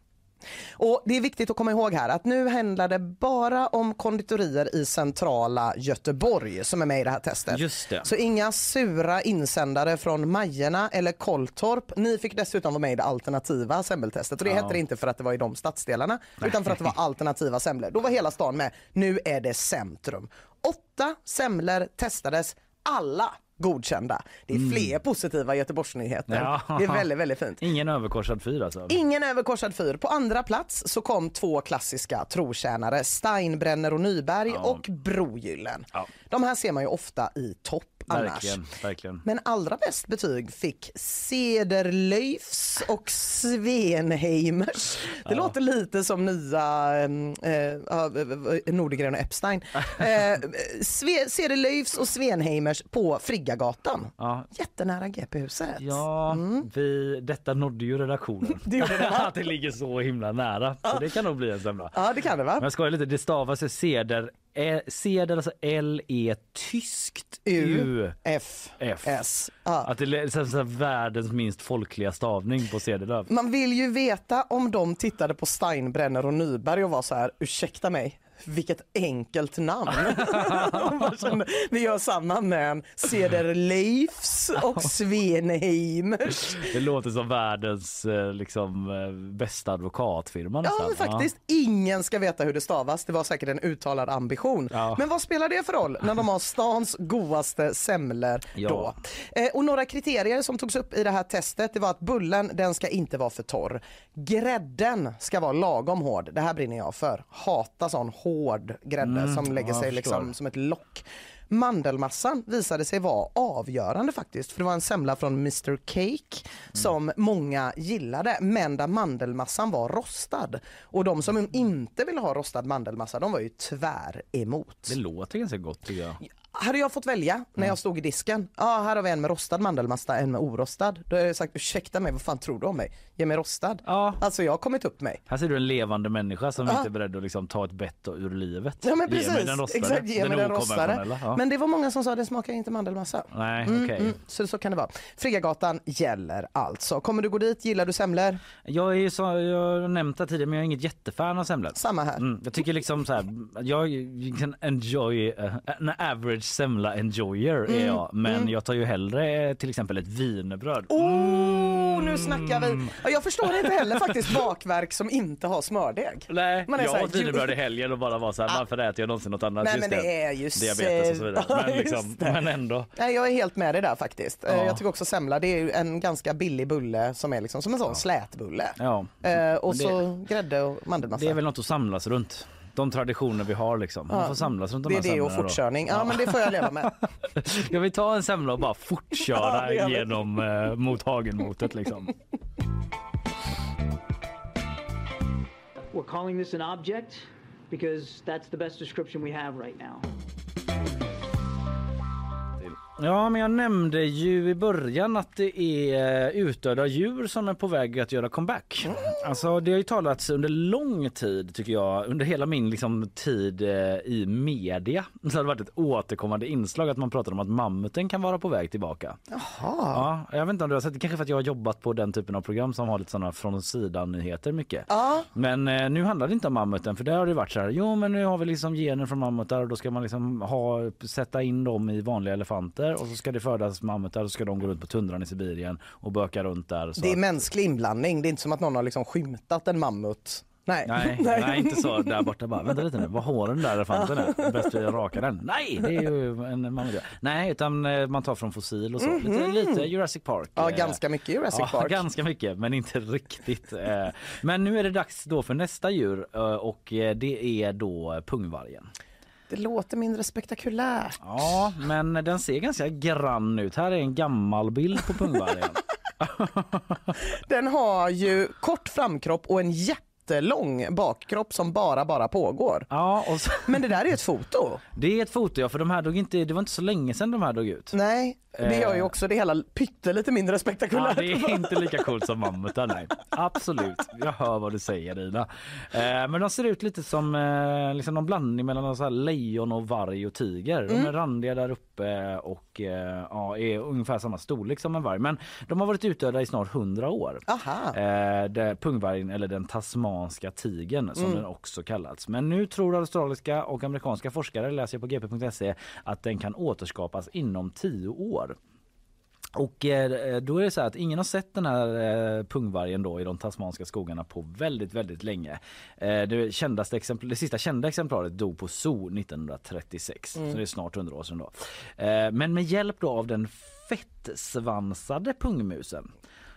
Och Det är viktigt att komma ihåg här att nu handlar det bara om konditorier i centrala Göteborg som är med i det här testet. Just det. Så inga sura insändare från Majerna eller Kolltorp. Ni fick dessutom vara med i det alternativa semmeltestet och det Ja. hette det inte för att det var i de stadsdelarna utan för att det var alternativa semlor. Då var hela stan med. Nu är det centrum. Åtta semlor testades, alla godkända. Det är Mm. fler positiva Göteborgsnyheter. Ja. Det är väldigt, väldigt fint. Ingen överkorsad fyr alltså. Ingen överkorsad fyr. På andra plats så kom två klassiska trotjänare, Steinbrenner och Nyberg och Brogyllen. De här ser man ju ofta i topp annars. Verkligen, verkligen. Men allra bäst betyg fick Cederlöfs och Svenheimers. Det Ja. låter lite som nya äh, äh, Nordegren och Epstein. (laughs) Sve- Cederlöfs och Svenheimers på Friggagatan. Ja. Jättenära GP-huset. Ja, vi, detta nådde ju redaktionen. Mm. (laughs) Det gjorde det, (laughs) att det ligger så himla nära. Så det kan nog bli en semla. Ja, det kan det va? Men jag skojar lite, det stavas ju seder, eh, seder alltså L-E tyskt U, F F, S. Ja. Att det är så, så världens minst folkliga stavning på Cederlöv. Man vill ju veta om de tittade på Steinbrenner och Nyberg och var så här, ursäkta mig, vilket enkelt namn. (laughs) Kände, Vi gör samma men Cederleifs och Svenheimers. Det låter som världens eh, liksom, eh, bästa advokatfirma Ja, nästan. faktiskt. Ingen ska veta hur det stavas. Det var säkert en uttalad ambition. Men vad spelar det för roll när de har stans godaste semlor Ja. då? Eh, och några kriterier som togs upp i det här testet det var att bullen den ska inte vara för torr. Grädden ska vara lagom hård. Det här brinner jag för. Hata sån hård grädde Mm, som lägger sig liksom som ett lock. Mandelmassan visade sig vara avgörande faktiskt för det var en semla från Mr Cake som många gillade men där mandelmassan var rostad. Och de som inte ville ha rostad mandelmassa de var ju tvär emot. Det låter ganska gott tycker jag. Hade jag fått välja när jag stod i disken, ja här har vi en med rostad mandelmassa, en med orostad. Då hade jag sagt ursäkta mig, vad fan tror du om mig? Ge mig rostad. Alltså jag har kommit upp mig. Här ser du en levande människa som Ja. inte är beredd att liksom ta ett bett ur livet. Ja men Ge mig precis, den rostade. exakt ge mig den rostade. ja. Men det var många som sa det smakar inte mandelmassa. Nej, Mm, okej. mm, så, så kan det vara. Friggagatan gäller alltså. Kommer du gå dit? Gillar du semlor? Jag är ju så, jag har nämnt det tidigare men jag är inget jättefan av semlor. Samma här. Mm, jag tycker liksom så här, jag can enjoy, uh, en average semla enjoyer är Mm, jag. Men mm. jag tar ju hellre till exempel ett wienerbröd. Oh, nu snackar vi! Ja, jag förstår inte heller faktiskt (laughs) bakverk som inte har smördeg. Nej, Man är så jag här, åt wienerbröd i helgen och bara var så här, varför äter jag någonsin något annat? Nej, Just men det är ju Diabetes och så vidare. Ja, Men, liksom, men ändå. Nej, jag är helt med dig där faktiskt. Eh, Ja. Jag tycker också semla, det är en ganska billig bulle som är liksom som en sån slätbulle. Ja. Eh, och det- så grädde och mandelmassa. Det är väl något att samlas runt. De traditioner vi har liksom. Man Ja. får samlas runt de Det här är det och semlorna då. fortkörning. Ja, men det får jag leva med. (laughs) Ska vi ta en semla och bara fortköra (laughs) Ja, det genom eh, mot Hagenmotet liksom? We're calling this an object because that's the best description we have right now. Ja, men jag nämnde ju i början att det är eh, utdöda djur som är på väg att göra comeback. Alltså det har ju talats under lång tid tycker jag, under hela min liksom, tid eh, i media. Så har det varit ett återkommande inslag att man pratar om att mammuten kan vara på väg tillbaka. Jaha. Ja, jag vet inte om du har sett det, kanske för att jag har jobbat på den typen av program som har lite sådana från sidan nyheter mycket. Ja. Men eh, nu handlar det inte om mammuten för där har det varit så här, jo men nu har vi liksom gener från mammutar och då ska man liksom ha, sätta in dem i vanliga elefanter och så ska det födas mammutar och så ska de gå runt på tundran i Sibirien och böka runt där. Det är att- mänsklig inblandning. Det är inte som att någon har liksom skymtat en mammut. Nej. Nej, (laughs) nej, inte så där borta bara. Vänta lite nu, vad har den där elefanten är? Bäst vi rakar den. Nej, det är ju en mammut. Nej, utan eh, man tar från fossil och så. Lite, Mhm. lite Jurassic Park. Ja, eh. ganska mycket Jurassic ja, Park. ganska mycket, men inte riktigt. eh. Men nu är det dags då för nästa djur och det är då pungvargen. Det låter mindre spektakulärt. Ja, men den ser ganska grann ut. Här är en gammal bild på pungvargen. (laughs) Den har ju kort framkropp och en jättelång bakkropp som bara bara pågår. Ja, och så... Men det där är ett foto. Det är ett foto ja, för de här dog inte, det var inte så länge sedan de här dog ut. Nej, det gör ju Eh. också det hela pyttelite mindre Ja, spektakulärt. det är inte lika coolt som mammutar, nej. Absolut, jag hör vad du säger Ina. Eh, men de ser ut lite som eh, liksom någon blandning mellan så här lejon och varg och tiger. De är Mm. randiga där uppe och ja, är ungefär samma storlek som en varg. Men de har varit utdöda i snart 100 år. Aha. Eh, pungvargen eller den tasmanska tigern som Mm. den också kallats. Men nu tror australiska och amerikanska forskare, läser jag på gp.se, att den kan återskapas inom 10 år. Och eh, då är det så här att ingen har sett den här eh, pungvargen då i de tasmanska skogarna på väldigt, väldigt länge. Eh, det, kändaste exempl- det sista kända exemplaret dog på zoo 1936, Mm. så det är snart 100 år sedan då. Men med hjälp då av den fettsvansade pungmusen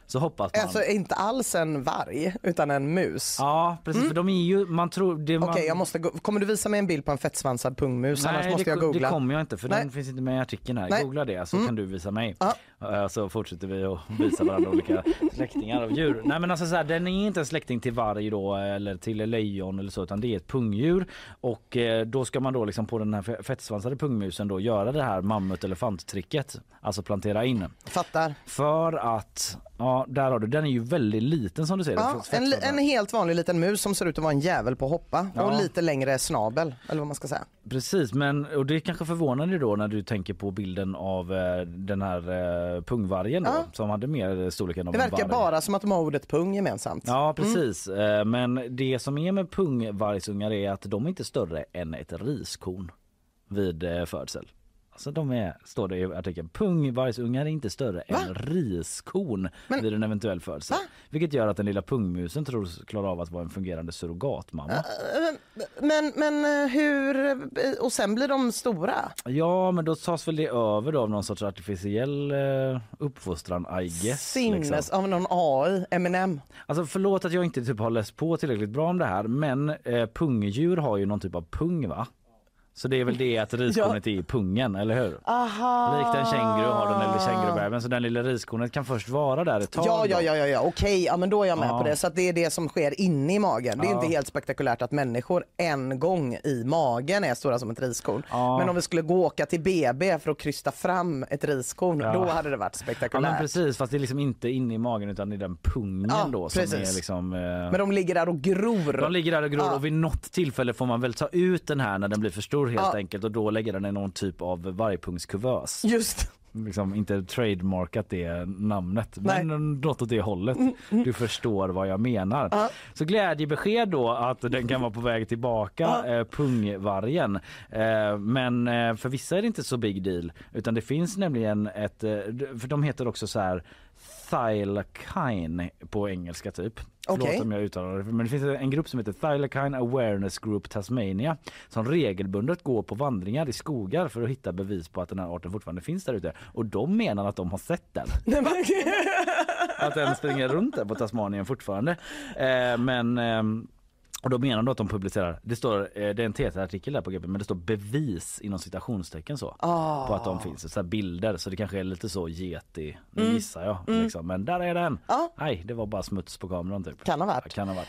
så hoppas man... Alltså inte alls en varg utan en mus. Ja precis Mm. för de är ju, man tror... Det, Okej, man... jag måste gå. Kommer du visa mig en bild på en fettsvansad pungmus? Annars Nej, måste det, jag googla. det kommer jag inte för Nej. den finns inte med i artikeln här. Nej. Googla det så Mm. kan du visa mig. Ja. Eh, Så fortsätter vi att visa varandra olika släktingar av djur. Nej men alltså så här, den är inte en släkting till varg då eller till lejon eller så utan det är ett pungdjur och eh, då ska man då liksom på den här fe- fettsvansade pungmusen då göra det här mammut elefanttricket. Alltså plantera in. Fattar. För att, ja där har du, den är ju väldigt liten som du ser. Ja, en, en helt vanlig liten mus som ser ut att vara en jävel på att hoppa Ja. och lite längre snabel eller vad man ska säga. Precis, men och det är kanske förvånande då när du tänker på bilden av eh, den här eh, pungvargen då, Ja. som hade mer storleken av Det verkar bara som att de har ordet pung gemensamt. Ja Mm. precis, eh, men det som är med pungvargsungar är att de är inte större än ett riskorn vid eh, födsel. Alltså de är, står det i artikeln, pungvargsungar är inte större än riskorn vid en eventuell födsel. Vilket gör att den lilla pungmusen tror klarar av att vara en fungerande surrogatmamma. Eh, Men, men eh, hur, eh, och sen blir de stora? Ja, men då tas väl det över då av någon sorts artificiell eh, uppfostran, I guess. Sinnes, liksom. av någon AI, Eminem. Alltså förlåt att jag inte typ har läst på tillräckligt bra om det här, men eh, pungdjur har ju någon typ av pung va? Så det är väl det att riskornet är i pungen, eller hur? Aha. Likt en känguru har den eller kängurubebisen, så den lilla riskornet kan först vara där ett tag. Ja, ja, ja, ja, ja. okej, ja, men då är jag med Ja. på det. Så att det är det som sker inne i magen. Det är Ja. inte helt spektakulärt att människor en gång i magen är stora som ett riskorn. Ja. Men om vi skulle gå åka till BB för att krysta fram ett riskorn, då hade det varit spektakulärt. men precis, fast det är liksom inte inne i magen utan i den pungen då som precis. är liksom... Eh... Men de ligger där och gror. De ligger där och gror och vid något tillfälle får man väl ta ut den här när den blir för stor helt Ja. enkelt och då lägger den i någon typ av vargpungskuvös. Just Liksom inte trademarkat det namnet Nej. men något åt det hållet. Du förstår vad jag menar. Ja. Så glädjebesked då att den kan vara på väg tillbaka, eh, pungvargen. Eh, men eh, för vissa är det inte så big deal utan det finns nämligen ett, eh, för de heter också så här Thylakine på engelska typ. Förlåt om jag uttalar det. Men det finns en grupp som heter Thylakine Awareness Group Tasmania som regelbundet går på vandringar i skogar för att hitta bevis på att den här arten fortfarande finns där ute. Och de menar att de har sett den. (laughs) att den springer runt där på Tasmanien fortfarande. Eh, men ehm, Och då menar de att de publicerar, det står, eh, det är en TT-artikel där på GP men det står bevis inom citationstecken så. Ah. På att de finns, så bilder så det kanske är lite så getig, nu Mm. gissar jag. Mm. Liksom. Men där är den! Ja. Nej det var bara smuts på kameran typ. Kan ha varit. Kan ha varit.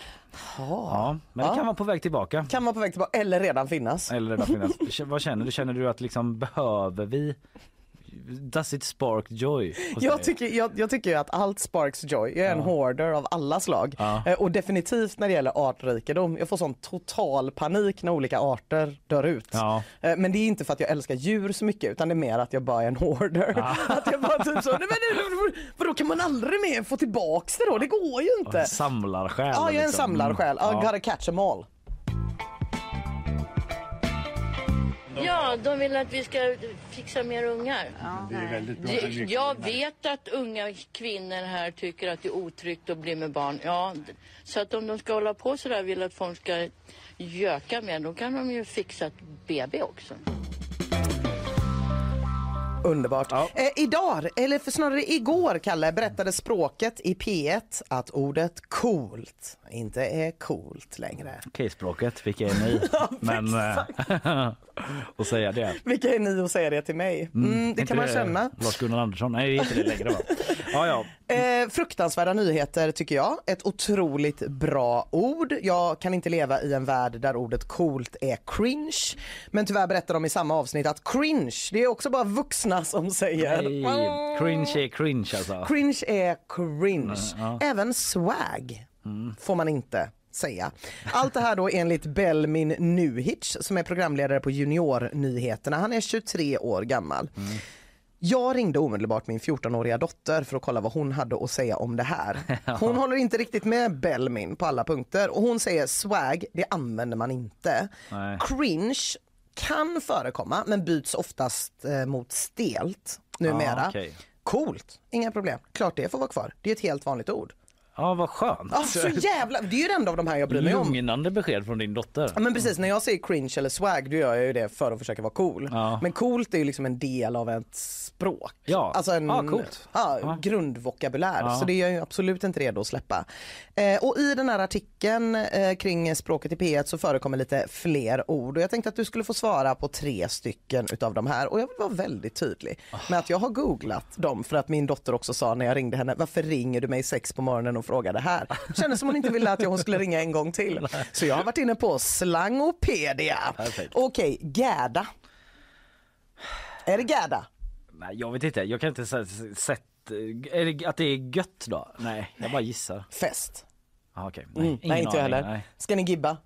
Ja. Ja, men det kan vara på väg tillbaka. Kan vara på väg tillbaka eller redan finnas. Eller redan finnas. Vad (laughs) känner du? Känner du att liksom behöver vi Does it spark joy? Jag tycker, jag, jag tycker ju att allt sparks joy. Jag är en Ja. hoarder av alla slag. Ja. Eh, Och definitivt när det gäller artrikedom. Jag får sån total panik när olika arter dör ut. Ja. Eh, Men det är inte för att jag älskar djur så mycket utan det är mer att jag bara är en hoarder. (laughs) Att jag bara typ så, nej men vadå kan man aldrig mer få tillbaks det då? Det går ju inte. Samlarsjäl. Ja, jag är en liksom. samlarsjäl. I Mm. gotta catch 'em all. Ja, de vill att vi ska fixa mer ungar. Det är väldigt bra. Det- Jag vet att unga kvinnor här tycker att det är otryggt att bli med barn. Ja, så att om de ska hålla på sådär vill att folk ska göka med, då kan de ju fixa ett BB också. Underbart. Eh, idag, eller för snarare igår, Kalle, berättade språket i P1 att ordet coolt inte är coolt längre. Okej språket, vilka är ni? (laughs) Men eh, att (laughs) säga det. Vilka är ni att säga det till mig? Mm, det Inte kan man känna. Lars-Gunnar Andersson, nej det är inte det längre va? Ja, ja. Eh, fruktansvärda nyheter tycker jag. Ett otroligt bra ord. Jag kan inte leva i en värld där ordet coolt är cringe. Men tyvärr berättar de i samma avsnitt att cringe, det är också bara vuxna som säger. Nej, cringe är cringe alltså. Cringe är cringe. Ja. Även swag får man inte säga. Allt det här då enligt Belmin Nuhic som är programledare på Juniornyheterna. Han är 23 år gammal. Jag ringde omedelbart min 14-åriga dotter för att kolla vad hon hade att säga om det här. (laughs) Hon håller inte riktigt med Belmin på alla punkter och hon säger swag, det använder man inte. Nej. Cringe kan förekomma men byts oftast eh, mot stelt numera. Ja, okej. Coolt, inga problem. Klart det får vara kvar. Det är ett helt vanligt ord. Ja, vad skönt. Ja, så jävla, det är ju det enda av de här jag bryr mig om. Lugnande besked från din dotter. Ja, men precis, när jag säger cringe eller swag då gör jag ju det för att försöka vara cool. Ja. Men coolt är ju liksom en del av ett språk. Ja. Alltså en Ja, coolt. Ja, Ja. grundvokabulär. Ja. Så det är jag ju absolut inte redo att släppa. Eh, och i den här artikeln eh, kring språket i P1 så förekommer lite fler ord och jag tänkte att du skulle få svara på tre stycken utav de här och jag vill vara väldigt tydlig med att jag har googlat dem för att min dotter också sa när jag ringde henne varför ringer du mig sex på morgonen och frågar det här? Kändes som hon inte ville att jag hon skulle ringa en gång till. Så jag har varit inne på slangopedia. Perfekt. Okej, gäda. Är det gäda? Nej, jag vet inte. Jag kan inte säga sett är det, att det är gött då? Nej, jag bara gissar. Fest. Ah, okej. Nej, mm, nej inte jag heller. Nej. Ska ni gibba?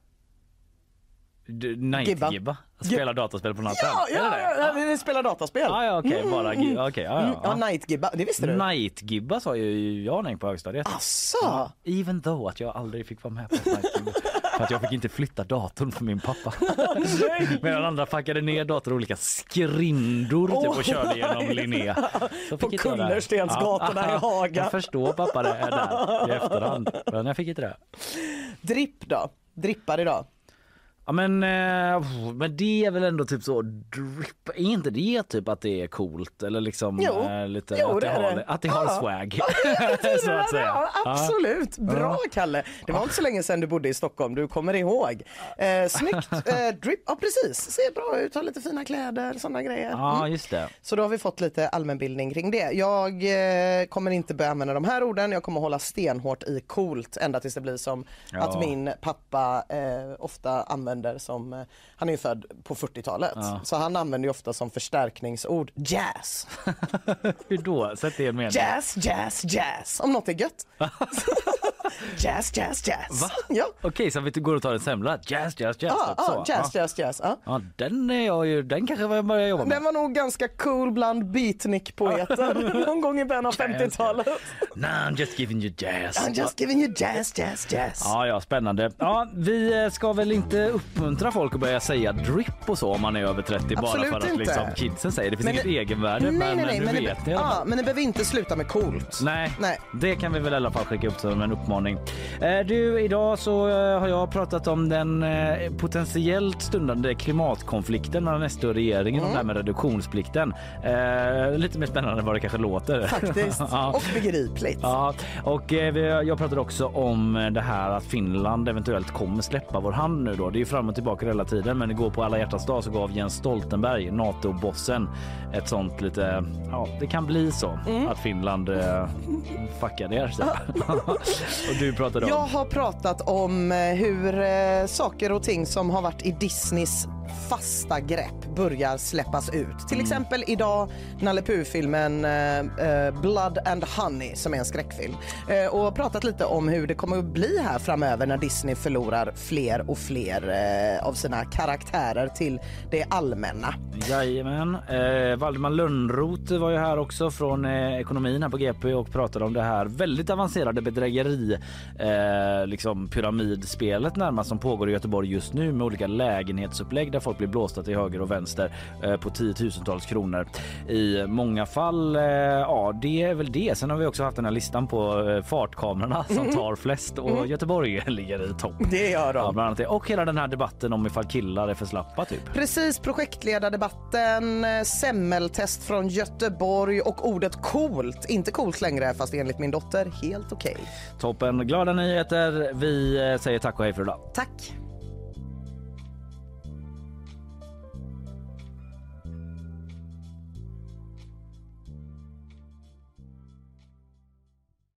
Du, Night-gibba? Spela datorspel på natten? Ja, ja, det? ja, vi spelar dataspel. Ah, ja, okej, bara gi- okej, ja, ja, Mm, ja. ja, night-gibba, det visste du? Night-gibba sa ju jag när jag på högstadiet. Asså? Ja, even though att jag aldrig fick vara med på night-gibba. (laughs) För att jag fick inte flytta datorn för min pappa. (laughs) Medan andra packade ner datorn olika skrindor typ, och körde genom Linné. (laughs) Så På. Kullerstensgatorna i Haga. Jag förstår pappa det är där i efterhand. Men jag fick inte det. Dripp då? Drippar idag? Ja men, eh, men det är väl ändå typ så drip, är inte det typ att det är coolt eller liksom Jo. eh, lite Jo, att, det har, det. att det har Ja. swag? (laughs) (laughs) så att säga. Ja, absolut, bra Ja. Kalle. Det var inte så länge sedan du bodde i Stockholm, du kommer ihåg. Eh, snyggt, (laughs) eh, drip, ja precis, ser bra ut, har lite fina kläder, sådana grejer. Ja Mm. just det. Så då har vi fått lite allmänbildning kring det. Jag eh, kommer inte börja använda de här orden, jag kommer hålla stenhårt i coolt ända tills det blir som att min pappa eh, ofta använder som, eh, han är ju född på 40-talet, Ja. så han använder ju ofta som förstärkningsord jazz. (laughs) Hur då? Sätt det i en mening. Jazz, jazz, jazz. Om något är gött. (laughs) jazz, jazz, jazz. Va? Ja. Okej, så vi går och tar en semla. Jazz, jazz, jazz. Ja, ja, så. jazz, ja. jazz, jazz. Ja. Den är jag ju, den kanske jag börjar jobba med. Den var nog ganska cool bland beatnik-poeter (laughs) någon gång i början av 50-talet. Nah, I'm just giving you jazz. I'm just giving you jazz, jazz, jazz. Ja, ja, spännande. Ja, vi eh, ska väl inte uppmuntra folk att börja säga drip och så om man är över 30 bara Absolut för att inte. liksom, kidsen säger det. finns Men inget det- egenvärde Nej, men nej, nej, nu men, vet det, ni ja, men det behöver inte sluta med coolt. Nej, Nej. det kan vi väl i alla fall skicka upp som en uppmaning. Eh, du, idag så eh, har jag pratat om den eh, potentiellt stundande klimatkonflikten mellan SD och regeringen Mm. och det här med reduktionsplikten. Eh, lite mer spännande än vad det kanske låter. Faktiskt. (laughs) ja. Och begripligt. Ja, och eh, jag pratade också om det här att Finland eventuellt kommer släppa vår hand nu då. Det är fram och tillbaka hela tiden, men igår på alla hjärtans dag så gav Jens Stoltenberg, NATO-bossen, ett sånt lite, ja, det kan bli så Mm. att Finland eh, fuckar er. (laughs) Och du pratade om? Jag har pratat om eh, hur eh, saker och ting som har varit i Disneys fasta grepp börjar släppas ut. Till exempel idag Nalle Puh-filmen eh, eh, Blood and Honey som är en skräckfilm. Eh, och pratat lite om hur det kommer att bli här framöver när Disney förlorar fler och fler eh, av sina karaktärer till det allmänna. Jajamän. Eh, Valdemar Lönnroth var ju här också från eh, ekonomin här på GP och pratade om det här väldigt avancerade bedrägeri eh, liksom pyramidspelet närmast som pågår i Göteborg just nu med olika lägenhetsupplägg där folk blir blåsta till höger och vänster eh, på tiotusentals kronor. I många fall, eh, ja det är väl det. Sen har vi också haft den här listan på eh, fartkamerorna som Mhm. tar flest och Mm. Göteborg (laughs) ligger i topp. Det gör de. Ja, bland annat det. Och hela den här debatten om ifall killar är för slappa typ. Precis, projektledardebatten, eh, semmeltest från Göteborg och ordet coolt. Inte coolt längre, fast enligt min dotter helt okej. Toppen. Glada nyheter. Vi eh, säger tack och hej för idag. Tack.